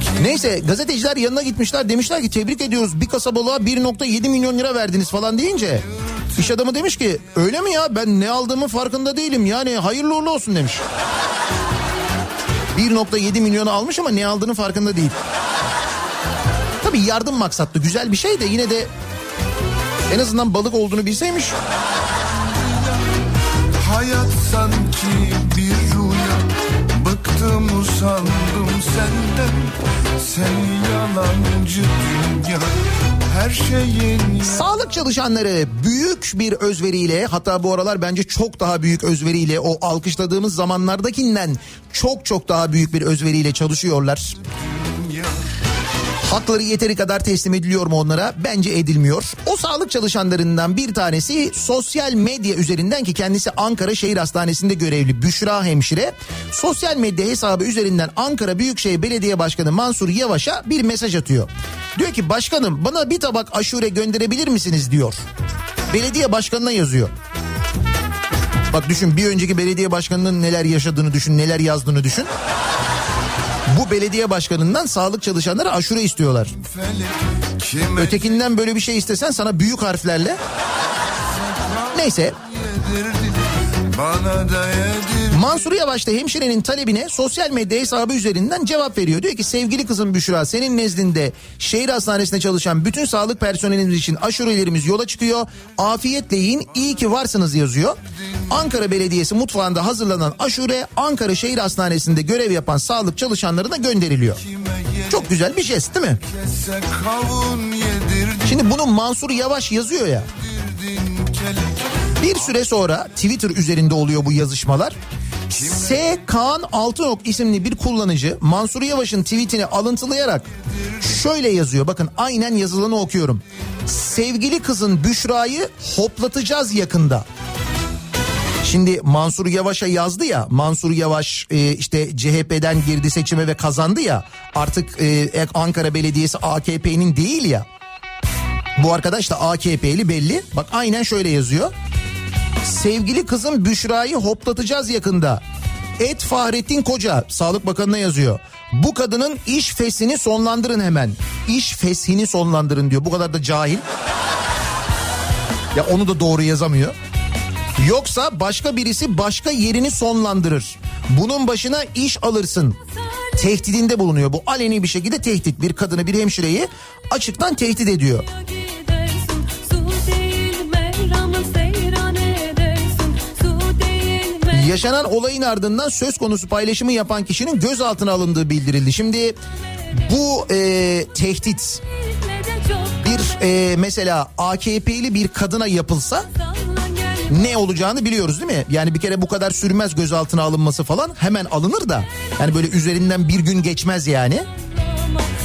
kime Neyse gazeteciler yanına gitmişler demişler ki tebrik ediyoruz bir kasa balığa 1.7 milyon lira verdiniz falan deyince. İş adamı demiş ki öyle mi ya ben ne aldığımın farkında değilim yani hayırlı uğurlu olsun demiş. 1.7 milyonu almış ama ne aldığının farkında değil. Tabii yardım maksatlı güzel bir şey de yine de en azından balık olduğunu bilseymiş. Hayat sanki bir rüya Bıktım usandım senden Sen yalancı dünya Her şeyin Sağlık çalışanları büyük bir özveriyle hatta bu aralar bence çok daha büyük özveriyle o alkışladığımız zamanlardakinden çok çok daha büyük bir özveriyle çalışıyorlar. Hakları yeteri kadar teslim ediliyor mu onlara? Bence edilmiyor. O sağlık çalışanlarından bir tanesi sosyal medya üzerinden ki kendisi Ankara Şehir Hastanesi'nde görevli Büşra Hemşire. Sosyal medya hesabı üzerinden Ankara Büyükşehir Belediye Başkanı Mansur Yavaş'a bir mesaj atıyor. Diyor ki başkanım bana bir tabak aşure gönderebilir misiniz diyor. Belediye başkanına yazıyor. Bak düşün bir önceki belediye başkanının neler yaşadığını düşün, neler yazdığını düşün. Bu belediye başkanından sağlık çalışanları aşure istiyorlar. Ötekinden böyle bir şey istesen sana büyük harflerle. Neyse Bana da Mansur Yavaş da hemşirenin talebine sosyal medya hesabı üzerinden cevap veriyor. Diyor ki sevgili kızım Büşra senin nezdinde şehir hastanesinde çalışan bütün sağlık personelimiz için aşurelerimiz yola çıkıyor. Afiyetle yiyin iyi ki varsınız yazıyor. Ankara Belediyesi mutfağında hazırlanan aşure Ankara Şehir Hastanesi'nde görev yapan sağlık çalışanlarına gönderiliyor. Çok güzel bir jest değil mi? Şimdi bunu Mansur Yavaş yazıyor ya. Bir süre sonra Twitter üzerinde oluyor bu yazışmalar. S. Kaan Altınok isimli bir kullanıcı Mansur Yavaş'ın tweetini alıntılayarak şöyle yazıyor. Bakın aynen yazılanı okuyorum. Sevgili kızın Büşra'yı hoplatacağız yakında. Şimdi Mansur Yavaş'a yazdı ya Mansur Yavaş e, işte CHP'den girdi seçime ve kazandı ya artık e, Ankara Belediyesi AKP'nin değil ya. Bu arkadaş da AKP'li belli. Bak aynen şöyle yazıyor. Sevgili kızım Büşra'yı hoplatacağız yakında. Et Fahrettin Koca Sağlık Bakanı'na yazıyor. Bu kadının iş fesini sonlandırın hemen. İş fesini sonlandırın diyor. Bu kadar da cahil. Ya onu da doğru yazamıyor. Yoksa başka birisi başka yerini sonlandırır. Bunun başına iş alırsın. Tehdidinde bulunuyor. Bu aleni bir şekilde tehdit. Bir kadını bir hemşireyi açıktan tehdit ediyor. Yaşanan olayın ardından söz konusu paylaşımı yapan kişinin gözaltına alındığı bildirildi. Şimdi bu e, tehdit bir e, mesela AKP'li bir kadına yapılsa ne olacağını biliyoruz değil mi? Yani bir kere bu kadar sürmez gözaltına alınması falan hemen alınır da. Yani böyle üzerinden bir gün geçmez yani.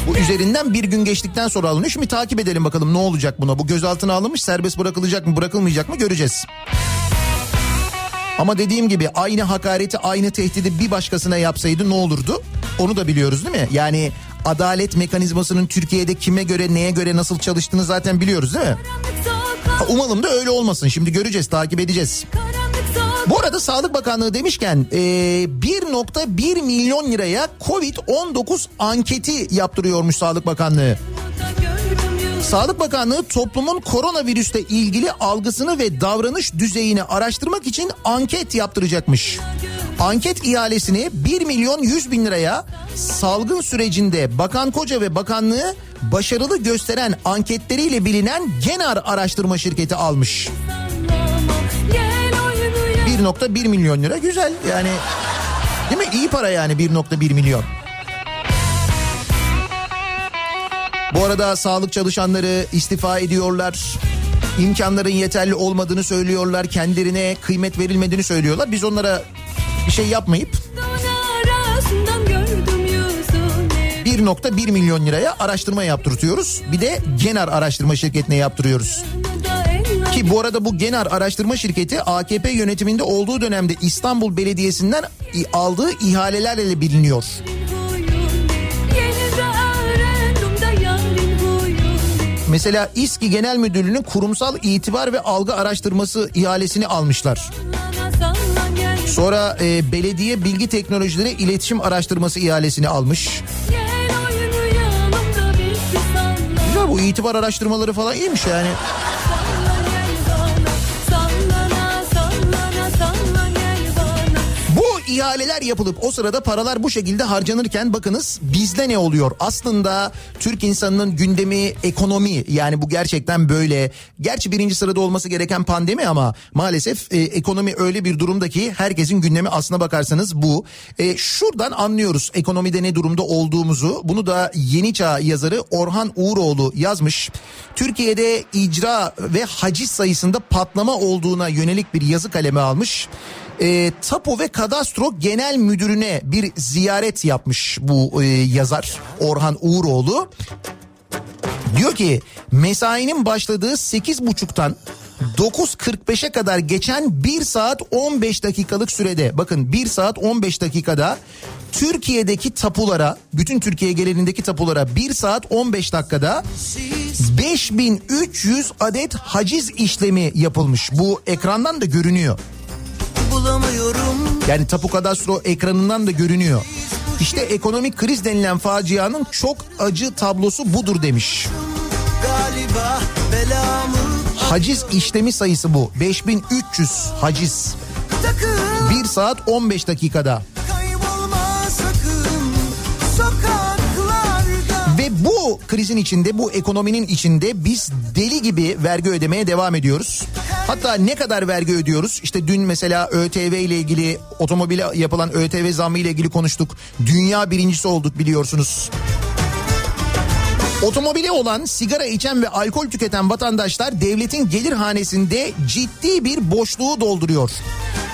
Bu üzerinden bir gün geçtikten sonra alınıyor. Şimdi takip edelim bakalım ne olacak buna. Bu gözaltına alınmış serbest bırakılacak mı bırakılmayacak mı göreceğiz. Ama dediğim gibi aynı hakareti aynı tehdidi bir başkasına yapsaydı ne olurdu? Onu da biliyoruz değil mi? Yani adalet mekanizmasının Türkiye'de kime göre neye göre nasıl çalıştığını zaten biliyoruz değil mi? Umalım da öyle olmasın. Şimdi göreceğiz takip edeceğiz. Bu arada Sağlık Bakanlığı demişken e, 1.1 milyon liraya Covid-19 anketi yaptırıyormuş Sağlık Bakanlığı. Sağlık Bakanlığı toplumun koronavirüsle ilgili algısını ve davranış düzeyini araştırmak için anket yaptıracakmış. Anket ihalesini 1 milyon 100 bin liraya salgın sürecinde Bakan Koca ve bakanlığı başarılı gösteren anketleriyle bilinen Genar araştırma şirketi almış. 1.1 milyon lira güzel yani değil mi? İyi para yani 1.1 milyon. Bu arada sağlık çalışanları istifa ediyorlar. İmkanların yeterli olmadığını söylüyorlar. Kendilerine kıymet verilmediğini söylüyorlar. Biz onlara bir şey yapmayıp 1.1 milyon liraya araştırma yaptırtıyoruz. Bir de Genar araştırma şirketine yaptırıyoruz. Ki bu arada bu Genar araştırma şirketi AKP yönetiminde olduğu dönemde İstanbul Belediyesi'nden aldığı ihalelerle biliniyor. Mesela İSKİ Genel Müdürlüğü'nün kurumsal itibar ve algı araştırması ihalesini almışlar. Sonra e, belediye bilgi teknolojileri iletişim araştırması ihalesini almış. Güzel bu itibar araştırmaları falan iyiymiş yani. İhaleler yapılıp o sırada paralar bu şekilde harcanırken bakınız bizde ne oluyor? Aslında Türk insanının gündemi ekonomi yani bu gerçekten böyle. Gerçi birinci sırada olması gereken pandemi ama maalesef e, ekonomi öyle bir durumda ki herkesin gündemi aslına bakarsanız bu. E, şuradan anlıyoruz ekonomide ne durumda olduğumuzu. Bunu da Yeni Çağ yazarı Orhan Uğuroğlu yazmış. Türkiye'de icra ve haciz sayısında patlama olduğuna yönelik bir yazı kalemi almış e, Tapu ve Kadastro Genel Müdürüne bir ziyaret yapmış bu e, yazar Orhan Uğuroğlu. Diyor ki mesainin başladığı 8.30'tan 9.45'e kadar geçen 1 saat 15 dakikalık sürede bakın 1 saat 15 dakikada Türkiye'deki tapulara bütün Türkiye genelindeki tapulara 1 saat 15 dakikada 5300 adet haciz işlemi yapılmış. Bu ekrandan da görünüyor. Bulamıyorum Yani tapu kadastro ekranından da görünüyor. İşte ekonomik kriz denilen facianın çok acı tablosu budur demiş. Haciz işlemi sayısı bu. 5300 haciz. takım 1 saat 15 dakikada. Ve bu krizin içinde, bu ekonominin içinde biz deli gibi vergi ödemeye devam ediyoruz. Hatta ne kadar vergi ödüyoruz? İşte dün mesela ÖTV ile ilgili, otomobile yapılan ÖTV zammı ile ilgili konuştuk. Dünya birincisi olduk biliyorsunuz. Otomobili olan, sigara içen ve alkol tüketen vatandaşlar devletin gelir hanesinde ciddi bir boşluğu dolduruyor.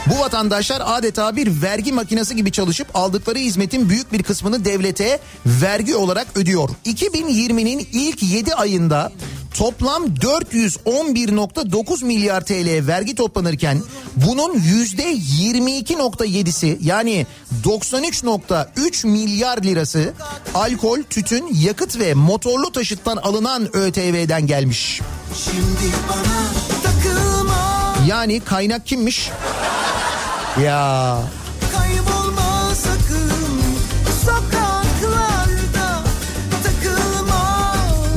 Bu vatandaşlar adeta bir vergi makinesi gibi çalışıp aldıkları hizmetin büyük bir kısmını devlete vergi olarak ödüyor. 2020'nin ilk 7 ayında toplam 411.9 milyar TL vergi toplanırken bunun %22.7'si yani 93.3 milyar lirası alkol, tütün, yakıt ve motorlu taşıttan alınan ÖTV'den gelmiş. şimdi bana Yani kaynak kimmiş? Ya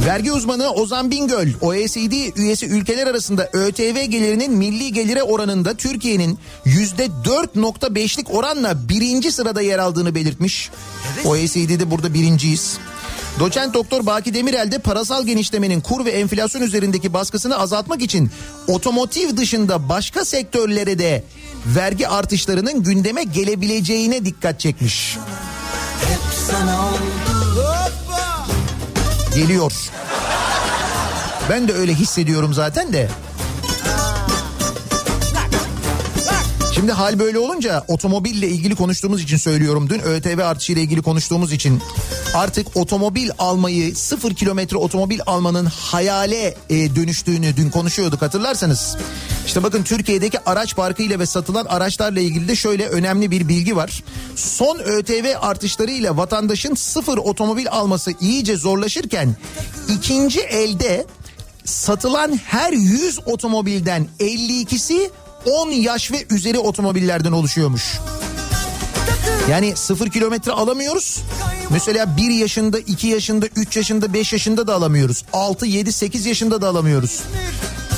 Vergi uzmanı Ozan Bingöl, OECD üyesi ülkeler arasında ÖTV gelirinin milli gelire oranında Türkiye'nin %4.5'lik oranla birinci sırada yer aldığını belirtmiş. OECD'de burada birinciyiz. Doçent Doktor Baki Demirel de parasal genişlemenin kur ve enflasyon üzerindeki baskısını azaltmak için otomotiv dışında başka sektörlere de vergi artışlarının gündeme gelebileceğine dikkat çekmiş. Geliyor. Ben de öyle hissediyorum zaten de. Şimdi hal böyle olunca otomobille ilgili konuştuğumuz için söylüyorum. Dün ÖTV artışıyla ilgili konuştuğumuz için artık otomobil almayı sıfır kilometre otomobil almanın hayale e, dönüştüğünü dün konuşuyorduk hatırlarsanız. İşte bakın Türkiye'deki araç parkıyla ve satılan araçlarla ilgili de şöyle önemli bir bilgi var. Son ÖTV artışlarıyla vatandaşın sıfır otomobil alması iyice zorlaşırken ikinci elde satılan her 100 otomobilden 52'si 10 yaş ve üzeri otomobillerden oluşuyormuş. Yani sıfır kilometre alamıyoruz. Mesela 1 yaşında, 2 yaşında, 3 yaşında, 5 yaşında da alamıyoruz. 6, 7, 8 yaşında da alamıyoruz.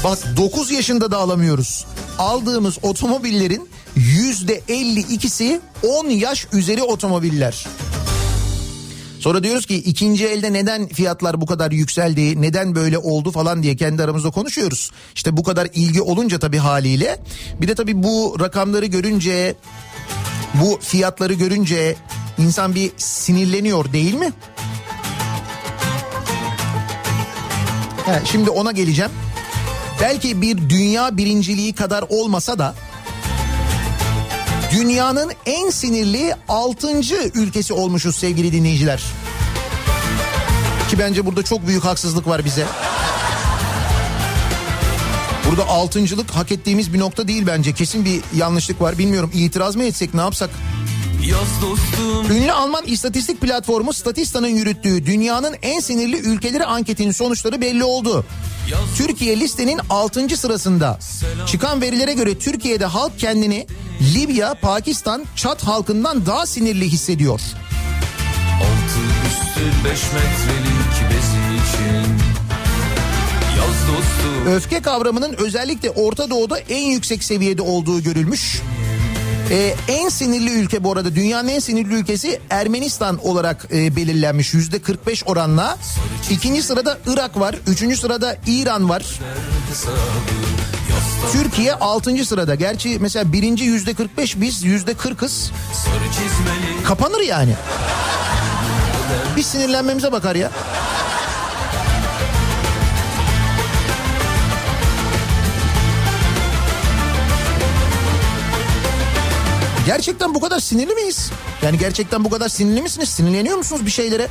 Bak 9 yaşında da alamıyoruz. Aldığımız otomobillerin yüzde 52'si 10 yaş üzeri otomobiller. Sonra diyoruz ki ikinci elde neden fiyatlar bu kadar yükseldi, neden böyle oldu falan diye kendi aramızda konuşuyoruz. İşte bu kadar ilgi olunca tabii haliyle bir de tabii bu rakamları görünce bu fiyatları görünce insan bir sinirleniyor değil mi? Ha, şimdi ona geleceğim. Belki bir dünya birinciliği kadar olmasa da dünyanın en sinirli 6. ülkesi olmuşuz sevgili dinleyiciler. Ki bence burada çok büyük haksızlık var bize. Burada altıncılık hak ettiğimiz bir nokta değil bence. Kesin bir yanlışlık var. Bilmiyorum itiraz mı etsek ne yapsak? Ünlü Alman istatistik platformu Statista'nın yürüttüğü dünyanın en sinirli ülkeleri anketinin sonuçları belli oldu. Türkiye listenin 6. sırasında. Çıkan verilere göre Türkiye'de halk kendini Libya, Pakistan, Çat halkından daha sinirli hissediyor. Altı üstü beş metrelik bezi için Öfke kavramının özellikle Orta Doğu'da en yüksek seviyede olduğu görülmüş. Ee, en sinirli ülke bu arada dünyanın en sinirli ülkesi Ermenistan olarak e, belirlenmiş yüzde 45 oranla. İkinci sırada Irak var, üçüncü sırada İran var. Türkiye 6. sırada. Gerçi mesela birinci yüzde 45 biz yüzde 40'ız. Sarı çizmeli Kapanır yani. Biz sinirlenmemize bakar ya. Gerçekten bu kadar sinirli miyiz? Yani gerçekten bu kadar sinirli misiniz? Sinirleniyor musunuz bir şeylere?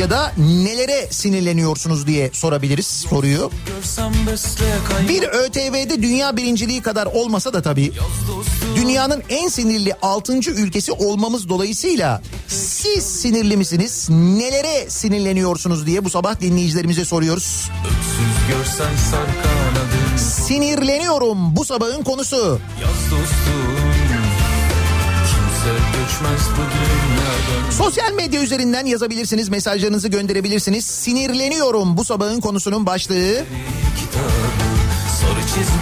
Ya da nelere sinirleniyorsunuz diye sorabiliriz soruyu. Bir ÖTV'de dünya birinciliği kadar olmasa da tabii dünyanın en sinirli 6. ülkesi olmamız dolayısıyla siz sinirli misiniz? Nelere sinirleniyorsunuz diye bu sabah dinleyicilerimize soruyoruz. Öksüz görsen sar kanadın Sinirleniyorum bu sabahın konusu. Yaz dostum Sosyal medya üzerinden yazabilirsiniz, mesajlarınızı gönderebilirsiniz. Sinirleniyorum bu sabahın konusunun başlığı.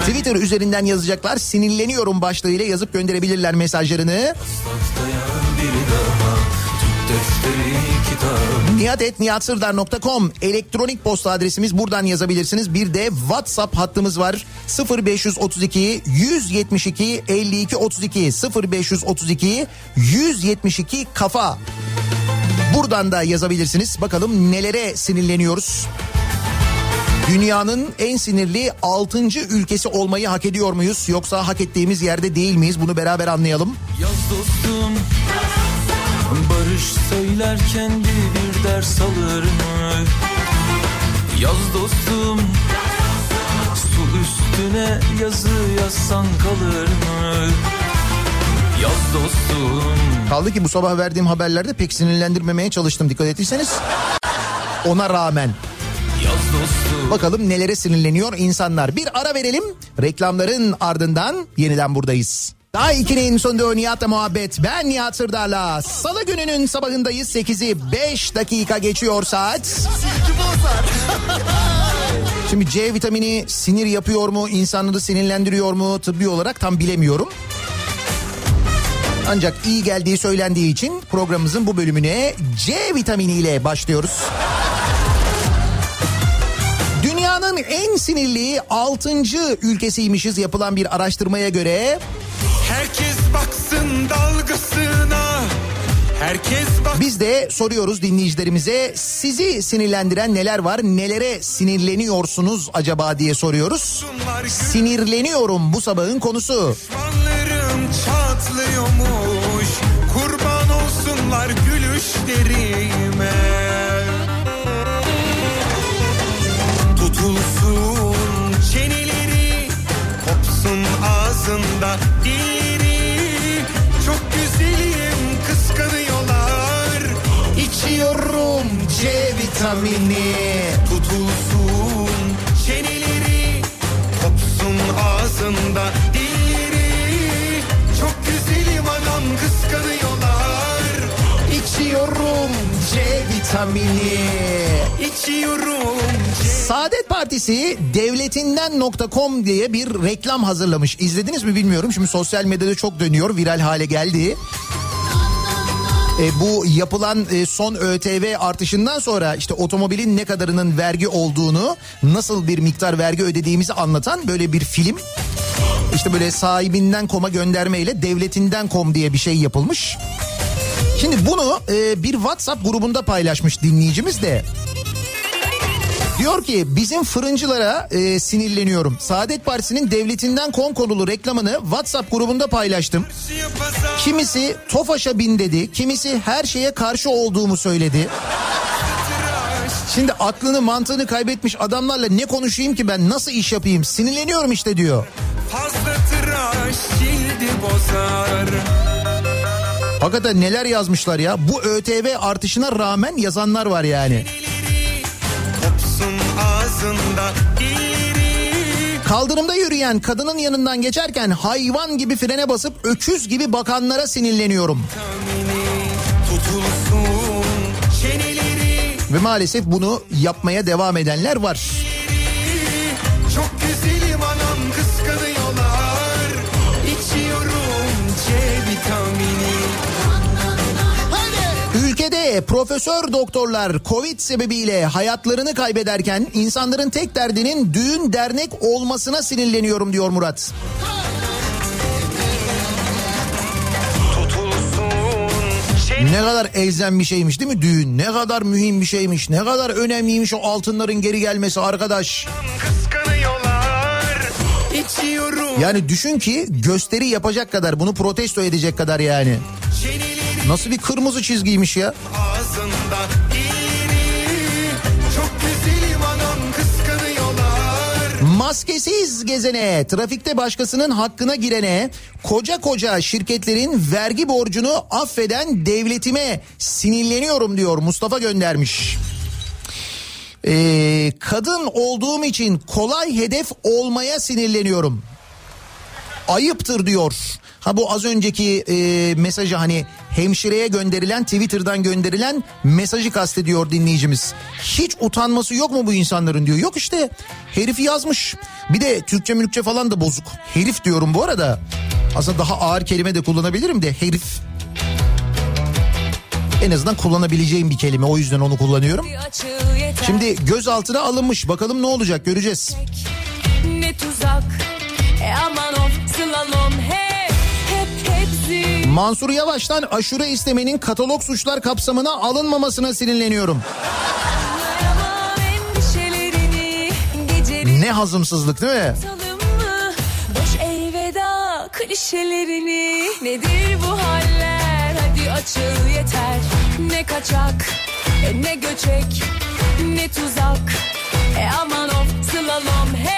Twitter üzerinden yazacaklar. Sinirleniyorum başlığıyla yazıp gönderebilirler mesajlarını. Haftaya biri daha nihatetnihatsırdar.com elektronik posta adresimiz buradan yazabilirsiniz. Bir de WhatsApp hattımız var 0532 172 52 32 0532 172 kafa. Buradan da yazabilirsiniz. Bakalım nelere sinirleniyoruz. Dünyanın en sinirli 6. ülkesi olmayı hak ediyor muyuz yoksa hak ettiğimiz yerde değil miyiz? Bunu beraber anlayalım. Yaz dostum Barış söylerken bir bir ders alır mı? Yaz dostum Su üstüne yazı yazsan kalır mı? Yaz dostum Kaldı ki bu sabah verdiğim haberlerde pek sinirlendirmemeye çalıştım dikkat ettiyseniz. Ona rağmen Yaz dostum bakalım nelere sinirleniyor insanlar. Bir ara verelim reklamların ardından yeniden buradayız. Daha 2'nin sonunda Nihat'la muhabbet. Ben Nihat Sırdar'la. Salı gününün sabahındayız. 8'i 5 dakika geçiyor saat. Şimdi C vitamini sinir yapıyor mu, insanları sinirlendiriyor mu tıbbi olarak tam bilemiyorum. Ancak iyi geldiği söylendiği için programımızın bu bölümüne C vitaminiyle başlıyoruz. Dünyanın en sinirli 6. ülkesiymişiz yapılan bir araştırmaya göre Herkes baksın dalgasına Herkes Biz de soruyoruz dinleyicilerimize sizi sinirlendiren neler var? Nelere sinirleniyorsunuz acaba diye soruyoruz. Sinirleniyorum bu sabahın konusu. Düşmanlarım çatlıyormuş Kurban olsunlar gülüşlerime Tutulsun çeneleri Kopsun ağzında İçiyorum C vitamini Tutulsun çeneleri Kopsun ağzında dilleri Çok güzelim anam kıskanıyorlar İçiyorum C vitamini İçiyorum C Saadet Partisi devletinden.com diye bir reklam hazırlamış. İzlediniz mi bilmiyorum. Şimdi sosyal medyada çok dönüyor. Viral hale geldi. E, bu yapılan e, son ÖTV artışından sonra işte otomobilin ne kadarının vergi olduğunu, nasıl bir miktar vergi ödediğimizi anlatan böyle bir film. İşte böyle sahibinden koma göndermeyle devletinden kom diye bir şey yapılmış. Şimdi bunu e, bir WhatsApp grubunda paylaşmış dinleyicimiz de. Diyor ki bizim fırıncılara e, sinirleniyorum. Saadet Partisi'nin devletinden kom konulu reklamını WhatsApp grubunda paylaştım. Kimisi Tofaş'a bin dedi, kimisi her şeye karşı olduğumu söyledi. Şimdi aklını mantığını kaybetmiş adamlarla ne konuşayım ki ben nasıl iş yapayım sinirleniyorum işte diyor. Fazla tıraş cildi bozar Hakikaten neler yazmışlar ya bu ÖTV artışına rağmen yazanlar var yani. Kopsun ağzında dilleri Kaldırımda yürüyen kadının yanından geçerken hayvan gibi frene basıp öküz gibi bakanlara sinirleniyorum. Tutulsun Ve maalesef bunu yapmaya devam edenler var. Profesör doktorlar Covid sebebiyle hayatlarını kaybederken insanların tek derdinin düğün dernek olmasına sinirleniyorum diyor Murat. Ne kadar elzem bir şeymiş değil mi düğün? Ne kadar mühim bir şeymiş. Ne kadar önemliymiş o altınların geri gelmesi arkadaş. Yani düşün ki gösteri yapacak kadar bunu protesto edecek kadar yani. çeneleri Nasıl bir kırmızı çizgiymiş ya? ağzında dilleri Çok güzelim anam kıskanıyorlar Maskesiz gezene, trafikte başkasının hakkına girene, koca koca şirketlerin vergi borcunu affeden devletime sinirleniyorum diyor Mustafa göndermiş. Ee, kadın olduğum için kolay hedef olmaya sinirleniyorum. Ayıptır diyor. Ha bu az önceki e, mesajı hani hemşireye gönderilen Twitter'dan gönderilen mesajı kastediyor dinleyicimiz. Hiç utanması yok mu bu insanların diyor. Yok işte herif yazmış. Bir de Türkçe mülkçe falan da bozuk. Herif diyorum bu arada. Aslında daha ağır kelime de kullanabilirim de herif. En azından kullanabileceğim bir kelime o yüzden onu kullanıyorum. Şimdi gözaltına alınmış bakalım ne olacak göreceğiz. ne tuzak e aman of Mansur Yavaş'tan aşure istemenin katalog suçlar kapsamına alınmamasına sinirleniyorum. Ne hazımsızlık değil mi? klişelerini. Nedir bu haller? Hadi açıl yeter. Ne kaçak ne göçek ne tuzak. E aman of slalom hep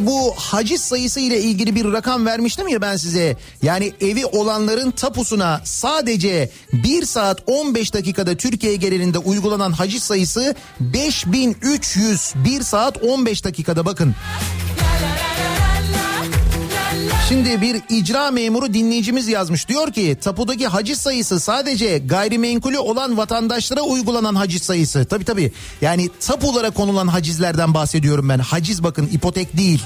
Bu haciz sayısı ile ilgili bir rakam vermiştim ya ben size. Yani evi olanların tapusuna sadece 1 saat 15 dakikada Türkiye genelinde uygulanan haciz sayısı 5300 1 saat 15 dakikada bakın. Şimdi bir icra memuru dinleyicimiz yazmış. Diyor ki tapudaki haciz sayısı sadece gayrimenkulü olan vatandaşlara uygulanan haciz sayısı. Tabii tabii. Yani tapulara konulan hacizlerden bahsediyorum ben. Haciz bakın ipotek değil.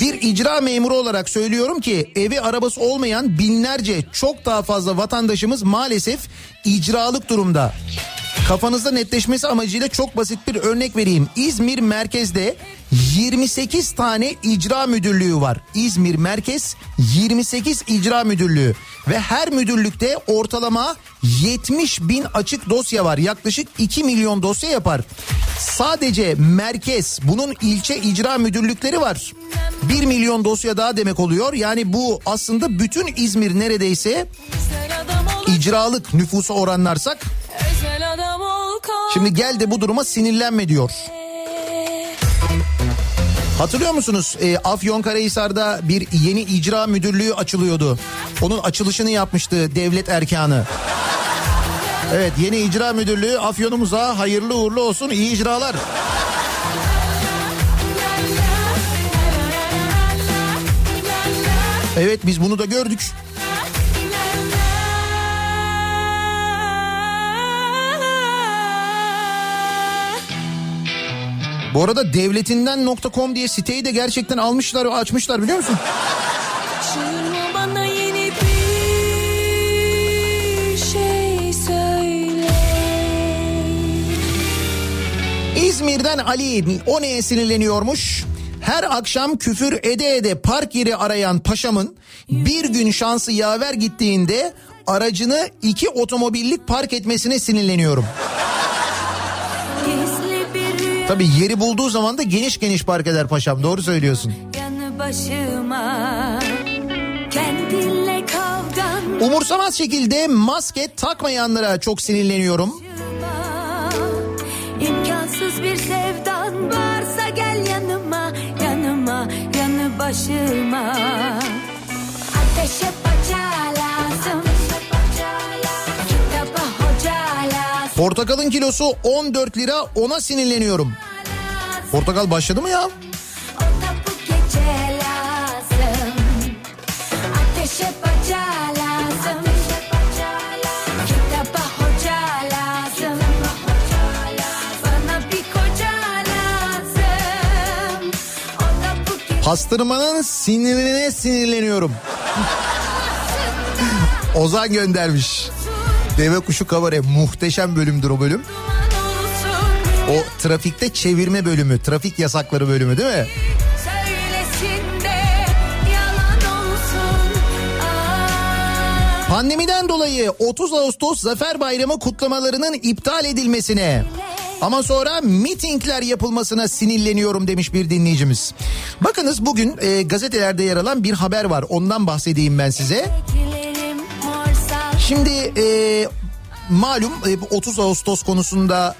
Bir icra memuru olarak söylüyorum ki evi arabası olmayan binlerce çok daha fazla vatandaşımız maalesef icralık durumda. Kafanızda netleşmesi amacıyla çok basit bir örnek vereyim. İzmir merkezde 28 tane icra müdürlüğü var. İzmir merkez 28 icra müdürlüğü ve her müdürlükte ortalama 70 bin açık dosya var. Yaklaşık 2 milyon dosya yapar. Sadece merkez bunun ilçe icra müdürlükleri var. 1 milyon dosya daha demek oluyor. Yani bu aslında bütün İzmir neredeyse icralık nüfusa oranlarsak Şimdi gel de bu duruma sinirlenme diyor. Hatırlıyor musunuz? E, Afyonkarahisar'da bir yeni icra müdürlüğü açılıyordu. Onun açılışını yapmıştı devlet erkanı. Evet yeni icra müdürlüğü Afyonumuza hayırlı uğurlu olsun iyi icralar. Evet biz bunu da gördük. Bu arada devletinden.com diye siteyi de gerçekten almışlar ve açmışlar biliyor musun? Şey. İzmir'den Ali o neye sinirleniyormuş? Her akşam küfür ede ede park yeri arayan paşamın bir gün şansı yaver gittiğinde aracını iki otomobillik park etmesine sinirleniyorum. Tabii yeri bulduğu zaman da geniş geniş park eder paşam doğru söylüyorsun. yanı başıma. Kendinle kavgan Umursamaz şekilde maske takmayanlara çok sinirleniyorum. İmkansız bir sevdan varsa gel yanıma Yanıma yanı başıma Ateşe Portakalın kilosu 14 lira ona sinirleniyorum. Portakal başladı mı ya? Pastırmanın sinirine sinirleniyorum. Ozan göndermiş. Deve kuşu kabare muhteşem bölümdür o bölüm. O trafikte çevirme bölümü, trafik yasakları bölümü değil mi? Pandemiden dolayı 30 Ağustos Zafer Bayramı kutlamalarının iptal edilmesine ama sonra mitingler yapılmasına sinirleniyorum demiş bir dinleyicimiz. Bakınız bugün e, gazetelerde yer alan bir haber var. Ondan bahsedeyim ben size. Şimdi e, malum e, bu 30 Ağustos konusunda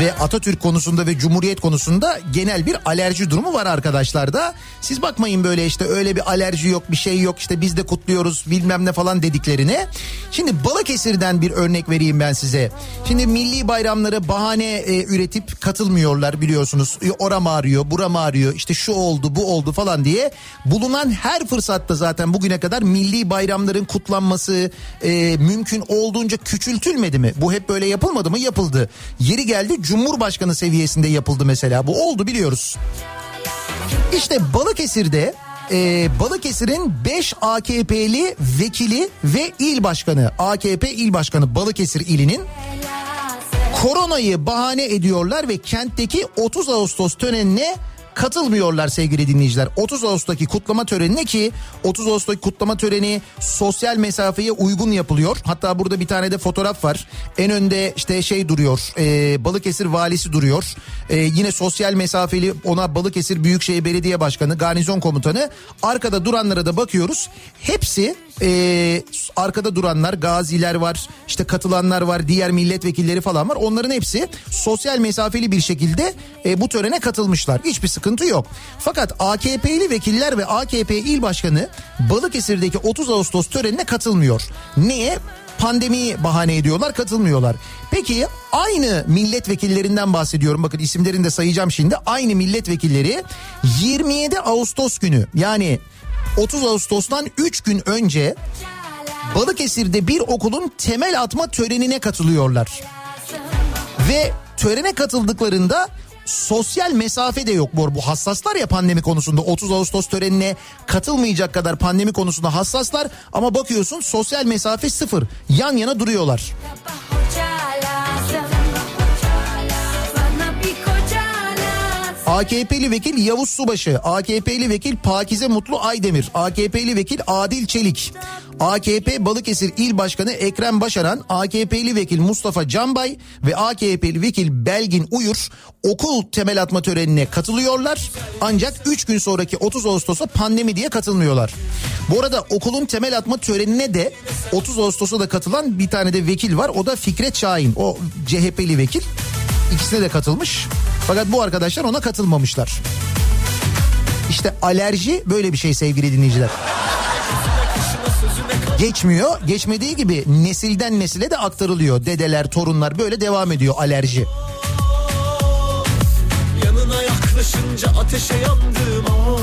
ve Atatürk konusunda ve Cumhuriyet konusunda genel bir alerji durumu var arkadaşlarda. Siz bakmayın böyle işte öyle bir alerji yok bir şey yok işte biz de kutluyoruz bilmem ne falan dediklerine. Şimdi Balıkesir'den bir örnek vereyim ben size. Şimdi milli bayramları bahane e, üretip katılmıyorlar biliyorsunuz. E, oram ağrıyor buram ağrıyor işte şu oldu bu oldu falan diye. Bulunan her fırsatta zaten bugüne kadar milli bayramların kutlanması e, mümkün olduğunca küçültülmedi mi? Bu hep böyle yapılmadı mı? Yapıldı. Yeri geldi Cumhurbaşkanı seviyesinde yapıldı mesela. Bu oldu biliyoruz. İşte Balıkesir'de e, Balıkesir'in 5 AKP'li vekili ve il başkanı AKP il başkanı Balıkesir ilinin koronayı bahane ediyorlar ve kentteki 30 Ağustos törenine katılmıyorlar sevgili dinleyiciler. 30 Ağustos'taki kutlama törenine ki 30 Ağustos'taki kutlama töreni sosyal mesafeye uygun yapılıyor. Hatta burada bir tane de fotoğraf var. En önde işte şey duruyor. e, Balıkesir valisi duruyor. E, yine sosyal mesafeli ona Balıkesir Büyükşehir Belediye Başkanı, Garnizon Komutanı. Arkada duranlara da bakıyoruz. Hepsi e, arkada duranlar, gaziler var, işte katılanlar var, diğer milletvekilleri falan var. Onların hepsi sosyal mesafeli bir şekilde e, bu törene katılmışlar. Hiçbir sıkıntı yok. Fakat AKP'li vekiller ve AKP il başkanı Balıkesir'deki 30 Ağustos törenine katılmıyor. Niye? Pandemiyi bahane ediyorlar katılmıyorlar. Peki aynı milletvekillerinden bahsediyorum bakın isimlerini de sayacağım şimdi. Aynı milletvekilleri 27 Ağustos günü yani 30 Ağustos'tan 3 gün önce Balıkesir'de bir okulun temel atma törenine katılıyorlar. Ve törene katıldıklarında sosyal mesafe de yok bu. Bu hassaslar ya pandemi konusunda 30 Ağustos törenine katılmayacak kadar pandemi konusunda hassaslar ama bakıyorsun sosyal mesafe sıfır. Yan yana duruyorlar. AKP'li vekil Yavuz Subaşı, AKP'li vekil Pakize Mutlu Aydemir, AKP'li vekil Adil Çelik, AKP Balıkesir İl Başkanı Ekrem Başaran, AKP'li vekil Mustafa Canbay ve AKP'li vekil Belgin Uyur okul temel atma törenine katılıyorlar. Ancak 3 gün sonraki 30 Ağustos'a pandemi diye katılmıyorlar. Bu arada okulun temel atma törenine de 30 Ağustos'a da katılan bir tane de vekil var. O da Fikret Şahin. O CHP'li vekil. İkisine de katılmış. Fakat bu arkadaşlar ona katılmamışlar. İşte alerji böyle bir şey sevgili dinleyiciler. Geçmiyor. Geçmediği gibi nesilden nesile de aktarılıyor. Dedeler, torunlar böyle devam ediyor alerji. Yanına yaklaşınca ateşe yandım ah.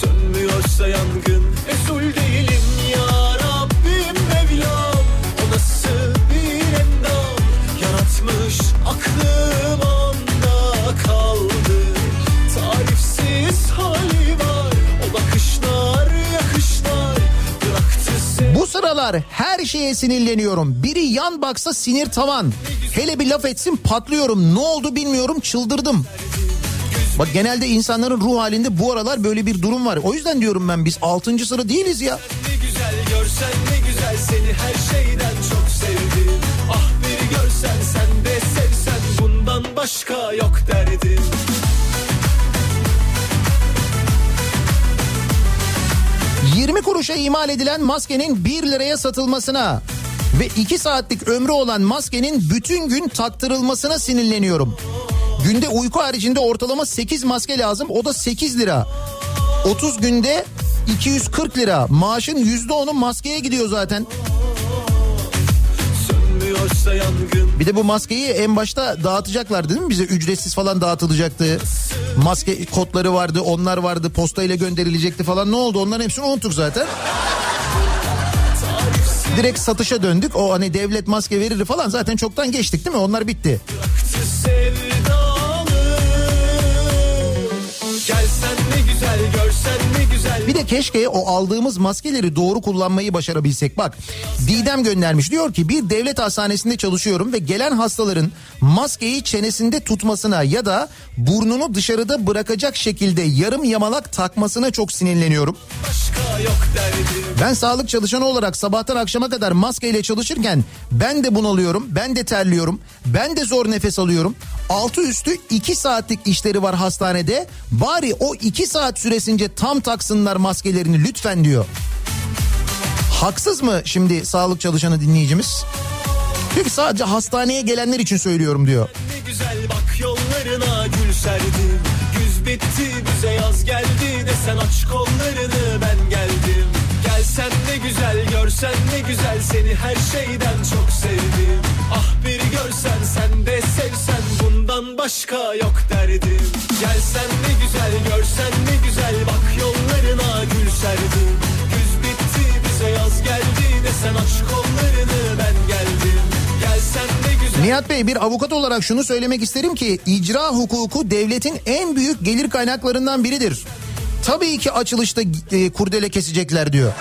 Sönmüyorsa yangın Resul değilim sıralar her şeye sinirleniyorum. Biri yan baksa sinir tavan. Hele bir laf etsin patlıyorum. Ne oldu bilmiyorum çıldırdım. Bak genelde insanların ruh halinde bu aralar böyle bir durum var. O yüzden diyorum ben biz 6. sıra değiliz ya. Ne güzel görsen ne güzel seni her şeyden çok sevdim Ah bir görsen sen de sevsen bundan başka yok derdim 20 kuruşa imal edilen maskenin 1 liraya satılmasına ve 2 saatlik ömrü olan maskenin bütün gün taktırılmasına sinirleniyorum. Günde uyku haricinde ortalama 8 maske lazım o da 8 lira. 30 günde 240 lira. Maaşın %10'u maskeye gidiyor zaten. Bir de bu maskeyi en başta dağıtacaklardı değil mi? Bize ücretsiz falan dağıtılacaktı. Maske kodları vardı, onlar vardı, postayla gönderilecekti falan. Ne oldu? Onların hepsini unuttuk zaten. Direkt satışa döndük. O hani devlet maske verir falan zaten çoktan geçtik değil mi? Onlar bitti. sevdalı Bir de keşke o aldığımız maskeleri doğru kullanmayı başarabilsek. Bak Didem göndermiş diyor ki bir devlet hastanesinde çalışıyorum ve gelen hastaların maskeyi çenesinde tutmasına ya da burnunu dışarıda bırakacak şekilde yarım yamalak takmasına çok sinirleniyorum. Ben sağlık çalışanı olarak sabahtan akşama kadar maskeyle çalışırken ben de bunalıyorum, ben de terliyorum, ben de zor nefes alıyorum. Altı üstü iki saatlik işleri var hastanede. Bari o iki saat süresince tam taksınlar maskelerini lütfen diyor. Haksız mı şimdi sağlık çalışanı dinleyicimiz? Ki sadece hastaneye gelenler için söylüyorum diyor. Ne güzel bak yollarına gül serdim Güz bitti bize yaz geldi Desen aç kollarını ben geldim Gelsen ne güzel görsen ne güzel Seni her şeyden çok sevdim Ah bir görsen sen de sevsen Bundan başka yok derdim Gelsen ne güzel görsen ne güzel Bak yollarına gül serdim Güz bitti bize yaz geldi Desen aç kollarını ben geldim Nihat Bey bir avukat olarak şunu söylemek isterim ki icra hukuku devletin en büyük gelir kaynaklarından biridir. Tabii ki açılışta e, kurdele kesecekler diyor.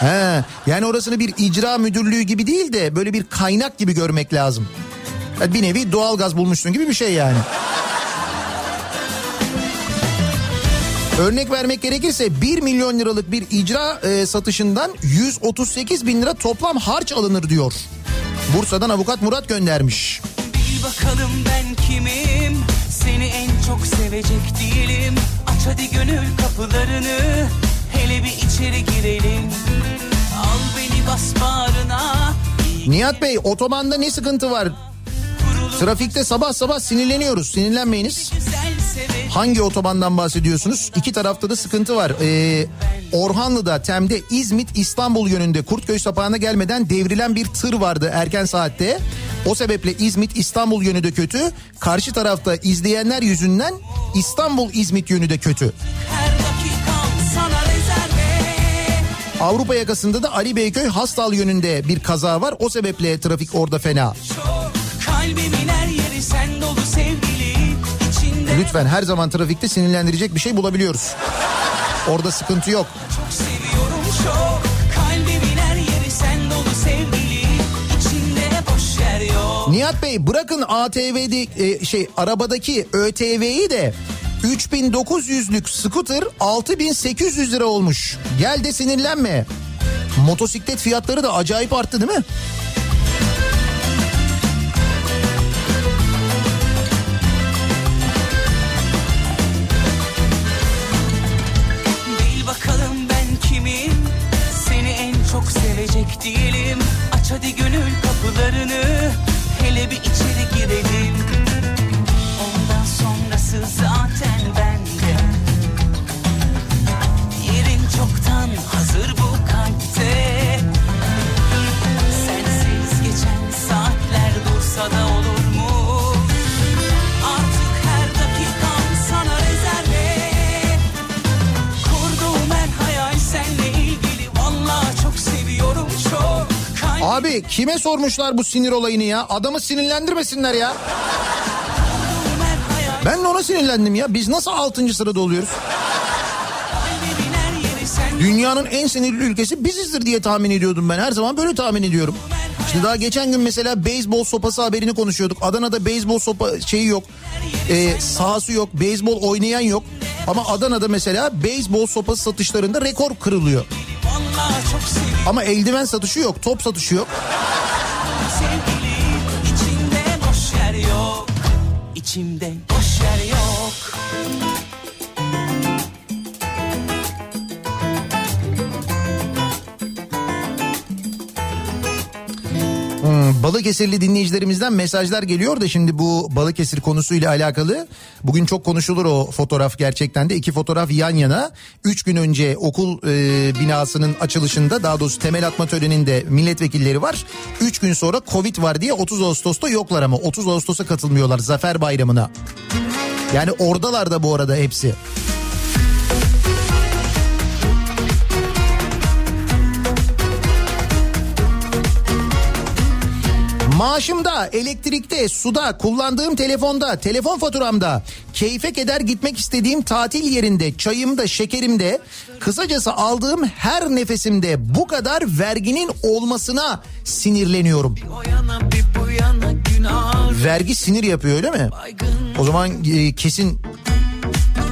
He, yani orasını bir icra müdürlüğü gibi değil de böyle bir kaynak gibi görmek lazım. Yani bir nevi doğalgaz bulmuşsun gibi bir şey yani. Örnek vermek gerekirse 1 milyon liralık bir icra e, satışından 138 bin lira toplam harç alınır diyor. Bursa'dan avukat Murat göndermiş. Bil bakalım ben kimim Seni en çok sevecek değilim Aç hadi gönül kapılarını Hele bir içeri girelim Al beni bas bağrına Nihat Bey otobanda ne sıkıntı var? Trafikte sabah sabah sinirleniyoruz. Sinirlenmeyiniz. Hangi otobandan bahsediyorsunuz? İki tarafta da sıkıntı var. Ee, Orhanlı'da Tem'de İzmit İstanbul yönünde Kurtköy sapağına gelmeden devrilen bir tır vardı erken saatte. O sebeple İzmit İstanbul yönü de kötü. Karşı tarafta izleyenler yüzünden İstanbul İzmit yönü de kötü. Avrupa yakasında da Ali Beyköy Hastal yönünde bir kaza var. O sebeple trafik orada fena. Çok Lütfen her zaman trafikte sinirlendirecek bir şey bulabiliyoruz. Orada sıkıntı yok. çok seviyorum çok Kalbimin her yeri sen dolu sevgili İçinde boş yer yok Nihat Bey bırakın ATV'de e, şey arabadaki ÖTV'yi de 3900'lük scooter 6800 lira olmuş. Gel de sinirlenme. Motosiklet fiyatları da acayip arttı değil mi? Sevecek değilim. Aç hadi gönül kapılarını. Hele bir içeri girelim. Ondan sonrası zaten Abi kime sormuşlar bu sinir olayını ya? Adamı sinirlendirmesinler ya. Ben de ona sinirlendim ya. Biz nasıl 6. sırada oluyoruz? Dünyanın en sinirli ülkesi bizizdir diye tahmin ediyordum ben. Her zaman böyle tahmin ediyorum. İşte daha geçen gün mesela beyzbol sopası haberini konuşuyorduk. Adana'da beyzbol sopa şeyi yok. Ee, sahası yok. Beyzbol oynayan yok. Ama Adana'da mesela beyzbol sopası satışlarında rekor kırılıyor. Ama eldiven satışı yok. Top satışı yok. sevgilim İçinde boş yer yok İçimde boş yer yok Balıkesirli dinleyicilerimizden mesajlar geliyor da şimdi bu Balıkesir konusuyla alakalı. Bugün çok konuşulur o fotoğraf gerçekten de iki fotoğraf yan yana. Üç gün önce okul e, binasının açılışında daha doğrusu temel atma töreninde milletvekilleri var. Üç gün sonra Covid var diye 30 Ağustos'ta yoklar ama 30 Ağustos'a katılmıyorlar Zafer Bayramı'na. Yani oradalar da bu arada hepsi. Maaşımda, elektrikte, suda, kullandığım telefonda, telefon faturamda, keyfe keder gitmek istediğim tatil yerinde, çayımda, şekerimde, kısacası aldığım her nefesimde bu kadar verginin olmasına sinirleniyorum. Vergi sinir yapıyor öyle mi? O zaman e, kesin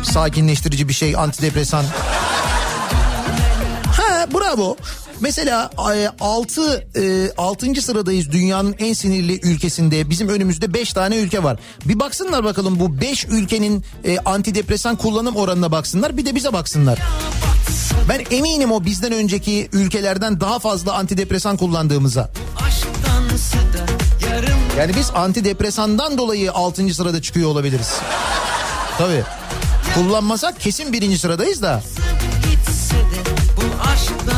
sakinleştirici bir şey, antidepresan. Ha bravo. Mesela 6 6. sıradayız dünyanın en sinirli ülkesinde. Bizim önümüzde 5 tane ülke var. Bir baksınlar bakalım bu 5 ülkenin e, antidepresan kullanım oranına baksınlar. Bir de bize baksınlar. Ben eminim o bizden önceki ülkelerden daha fazla antidepresan kullandığımıza. Yani biz antidepresandan dolayı 6. sırada çıkıyor olabiliriz. Tabii. Kullanmasak kesin birinci sıradayız da. Bu aşktan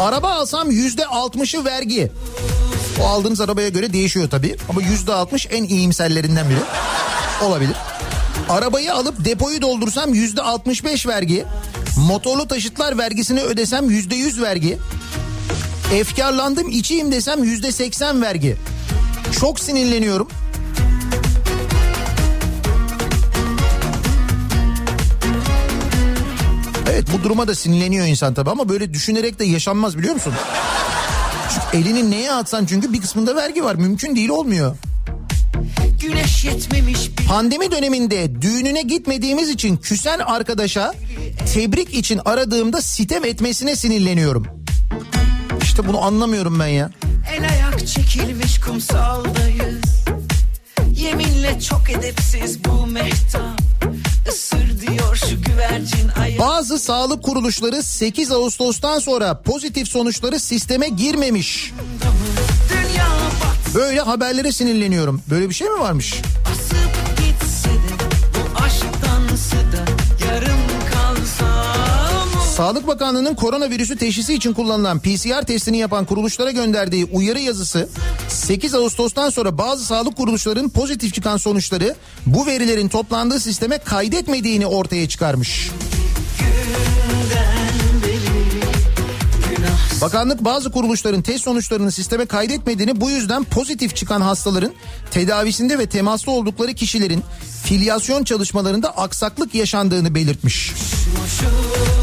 Araba alsam yüzde altmışı vergi. O aldığınız arabaya göre değişiyor tabii. Ama yüzde altmış en iyimserlerinden biri. Olabilir. Arabayı alıp depoyu doldursam yüzde altmış beş vergi. Motorlu taşıtlar vergisini ödesem yüzde yüz vergi. Efkarlandım içeyim desem yüzde seksen vergi. Çok sinirleniyorum. Evet bu duruma da sinirleniyor insan tabii ama böyle düşünerek de yaşanmaz biliyor musun? Çünkü elini neye atsan çünkü bir kısmında vergi var. Mümkün değil olmuyor. Güneş yetmemiş bir Pandemi döneminde düğününe gitmediğimiz için küsen arkadaşa tebrik için aradığımda sitem etmesine sinirleniyorum. İşte bunu anlamıyorum ben ya. El ayak çekilmiş kumsaldayız Yeminle çok edepsiz bu mehtap Bazı sağlık kuruluşları 8 Ağustos'tan sonra pozitif sonuçları sisteme girmemiş. Böyle haberlere sinirleniyorum. Böyle bir şey mi varmış? Sağlık Bakanlığı'nın koronavirüsü teşhisi için kullanılan PCR testini yapan kuruluşlara gönderdiği uyarı yazısı 8 Ağustos'tan sonra bazı sağlık kuruluşlarının pozitif çıkan sonuçları bu verilerin toplandığı sisteme kaydetmediğini ortaya çıkarmış. Bakanlık bazı kuruluşların test sonuçlarını sisteme kaydetmediğini bu yüzden pozitif çıkan hastaların tedavisinde ve temaslı oldukları kişilerin filyasyon çalışmalarında aksaklık yaşandığını belirtmiş. Gelmiş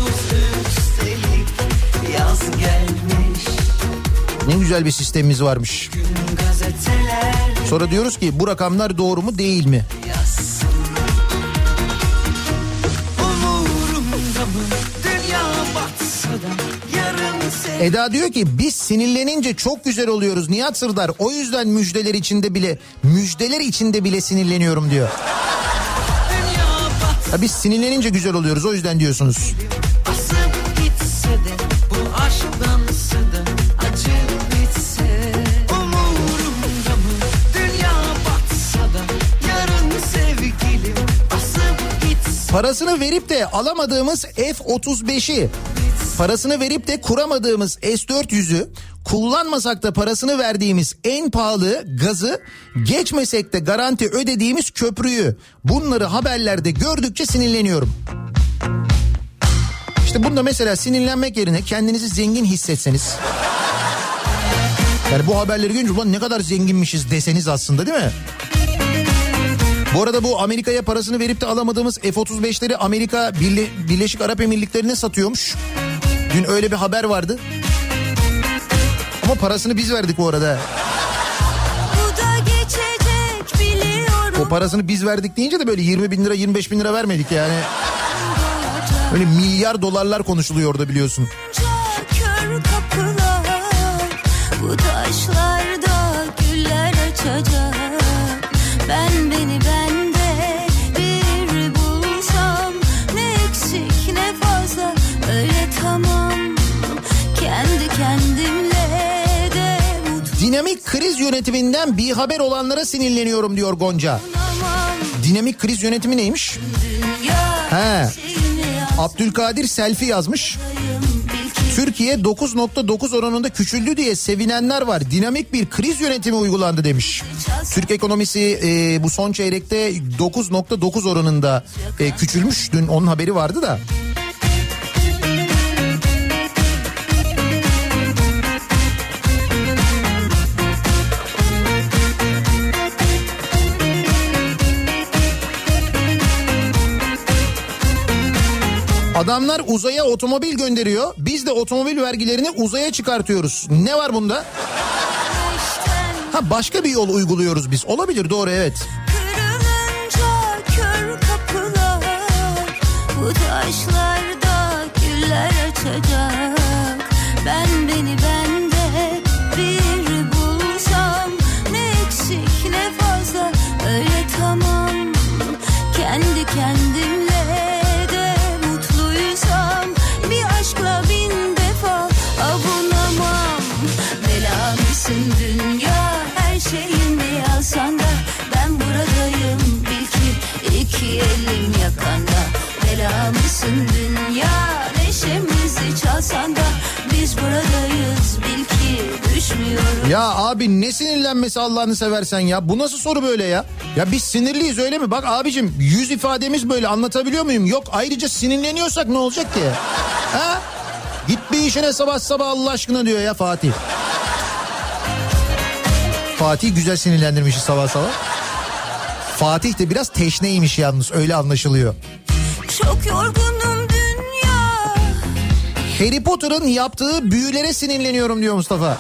Ne güzel bir sistemimiz varmış. Sonra diyoruz ki bu rakamlar doğru mu değil mi? dünya Eda diyor ki biz sinirlenince çok güzel oluyoruz Nihat Sırdar. O yüzden müjdeler içinde bile müjdeler içinde bile sinirleniyorum diyor. dünya Ha biz sinirlenince güzel oluyoruz o yüzden diyorsunuz. basıp Parasını verip de alamadığımız F-35'i, parasını verip de kuramadığımız S-400'ü, kullanmasak da parasını verdiğimiz en pahalı gazı, geçmesek de garanti ödediğimiz köprüyü, bunları haberlerde gördükçe sinirleniyorum. İşte bunda mesela sinirlenmek yerine kendinizi zengin hissetseniz. Yani bu haberleri görünce ulan ne kadar zenginmişiz deseniz aslında değil mi? Bu arada bu Amerika'ya parasını verip de alamadığımız F-35'leri Amerika Birle- Birleşik Arap Emirlikleri'ne satıyormuş. Dün öyle bir haber vardı. Ama parasını biz verdik bu arada. Bu da geçecek biliyorum. O parasını biz verdik deyince de böyle 20 bin lira 25 bin lira vermedik yani. Böyle milyar dolarlar konuşuluyor orada biliyorsun. Kapılar bu taşlarda güller açacak. Ben beni bende bir bulsam ne eksik ne fazla öyle tamam. Kendi kendimle de Dinamik kriz yönetiminden bir haber olanlara sinirleniyorum diyor Gonca. Dinamik kriz yönetimi neymiş? He. Abdülkadir selfie yazmış. Türkiye 9.9 oranında küçüldü diye sevinenler var. Dinamik bir kriz yönetimi uygulandı demiş. Türk ekonomisi e, bu son çeyrekte 9.9 oranında e, küçülmüş. Dün onun haberi vardı da. Adamlar uzaya otomobil gönderiyor. Biz de otomobil vergilerini uzaya çıkartıyoruz. Ne var bunda? Ha başka bir yol uyguluyoruz biz. Olabilir doğru evet. Kör kapılar Bu taşlarda güller açacak Ya abi ne sinirlenmesi Allah'ını seversen ya. Bu nasıl soru böyle ya? Ya biz sinirliyiz öyle mi? Bak abicim yüz ifademiz böyle anlatabiliyor muyum? Yok ayrıca sinirleniyorsak ne olacak ki? Ha? Git bir işine sabah sabah Allah aşkına diyor ya Fatih. Fatih güzel sinirlendirmişiz sabah sabah. Fatih de biraz teşneymiş yalnız öyle anlaşılıyor. Çok yorgunum dünya Harry Potter'ın yaptığı büyülere sinirleniyorum diyor Mustafa.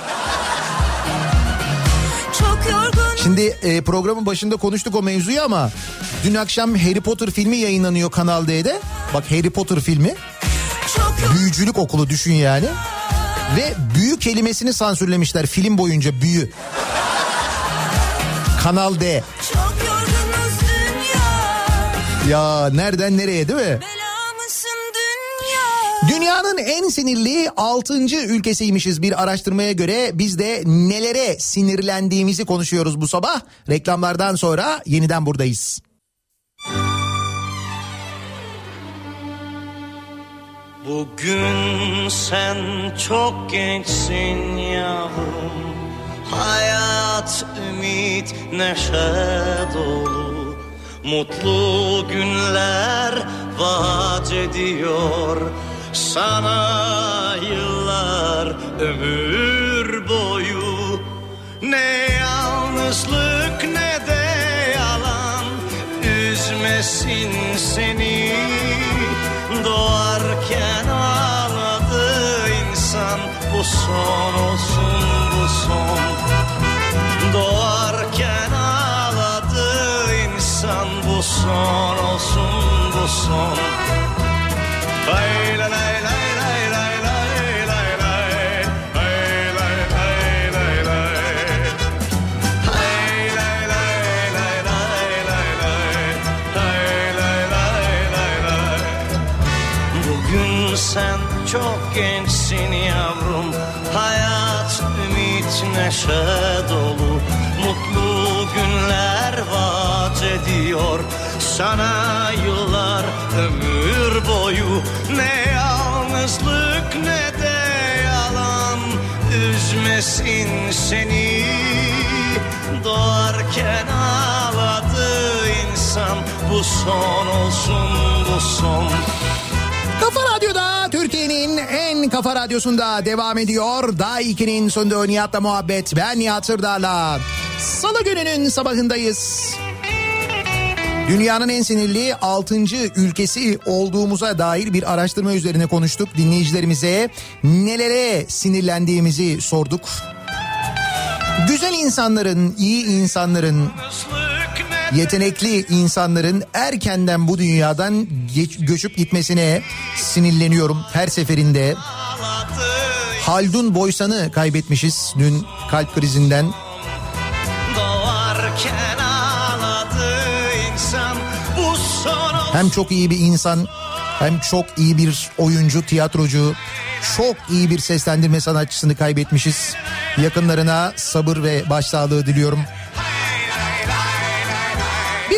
Şimdi e, programın başında konuştuk o mevzuyu ama dün akşam Harry Potter filmi yayınlanıyor Kanal D'de. Bak Harry Potter filmi büyücülük okulu düşün yani. Ve büyü kelimesini sansürlemişler film boyunca büyü. Kanal D. Ya nereden nereye değil mi? Dünyanın en sinirli 6. ülkesiymişiz bir araştırmaya göre. Biz de nelere sinirlendiğimizi konuşuyoruz bu sabah. Reklamlardan sonra yeniden buradayız. Bugün sen çok gençsin yavrum Hayat, ümit, neşe dolu Mutlu günler vaat ediyor Sana yıllar ömür boyu. Ne yalnızlık ne de yalan. Üzmesin seni. Doğarken ağladı insan. Bu son olsun bu son. Doğarken ağladı insan. Bu son olsun bu son. Lay çok gençsin yavrum. Hayat ümit neşe dolu. Mutlu günler vaat ediyor. Sana yıllar ömür boyu. Ne yalnızlık ne de yalan. Üzmesin seni. Doğarken ağladı insan. Bu son olsun bu son Radyo'da Türkiye'nin en kafa radyosunda devam ediyor. Daha 2'nin sonunda Nihat'la muhabbet. Ben Nihat Sırdar'la. Salı gününün sabahındayız. Dünyanın en sinirli 6. ülkesi olduğumuza dair bir araştırma üzerine konuştuk. Dinleyicilerimize nelere sinirlendiğimizi sorduk. Güzel insanların, iyi insanların, yetenekli insanların erkenden bu dünyadan geç, göçüp gitmesine sinirleniyorum her seferinde. Haldun Boysan'ı kaybetmişiz dün kalp krizinden. Hem çok iyi bir insan hem çok iyi bir oyuncu, tiyatrocu, çok iyi bir seslendirme sanatçısını kaybetmişiz. Yakınlarına sabır ve başsağlığı diliyorum.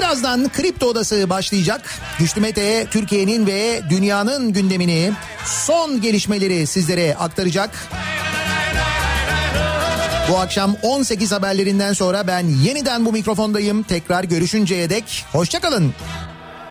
Birazdan Kripto Odası başlayacak. Güçlü Mete Türkiye'nin ve dünyanın gündemini son gelişmeleri sizlere aktaracak. Bu akşam 18 haberlerinden sonra ben yeniden bu mikrofondayım. Tekrar görüşünceye dek hoşçakalın.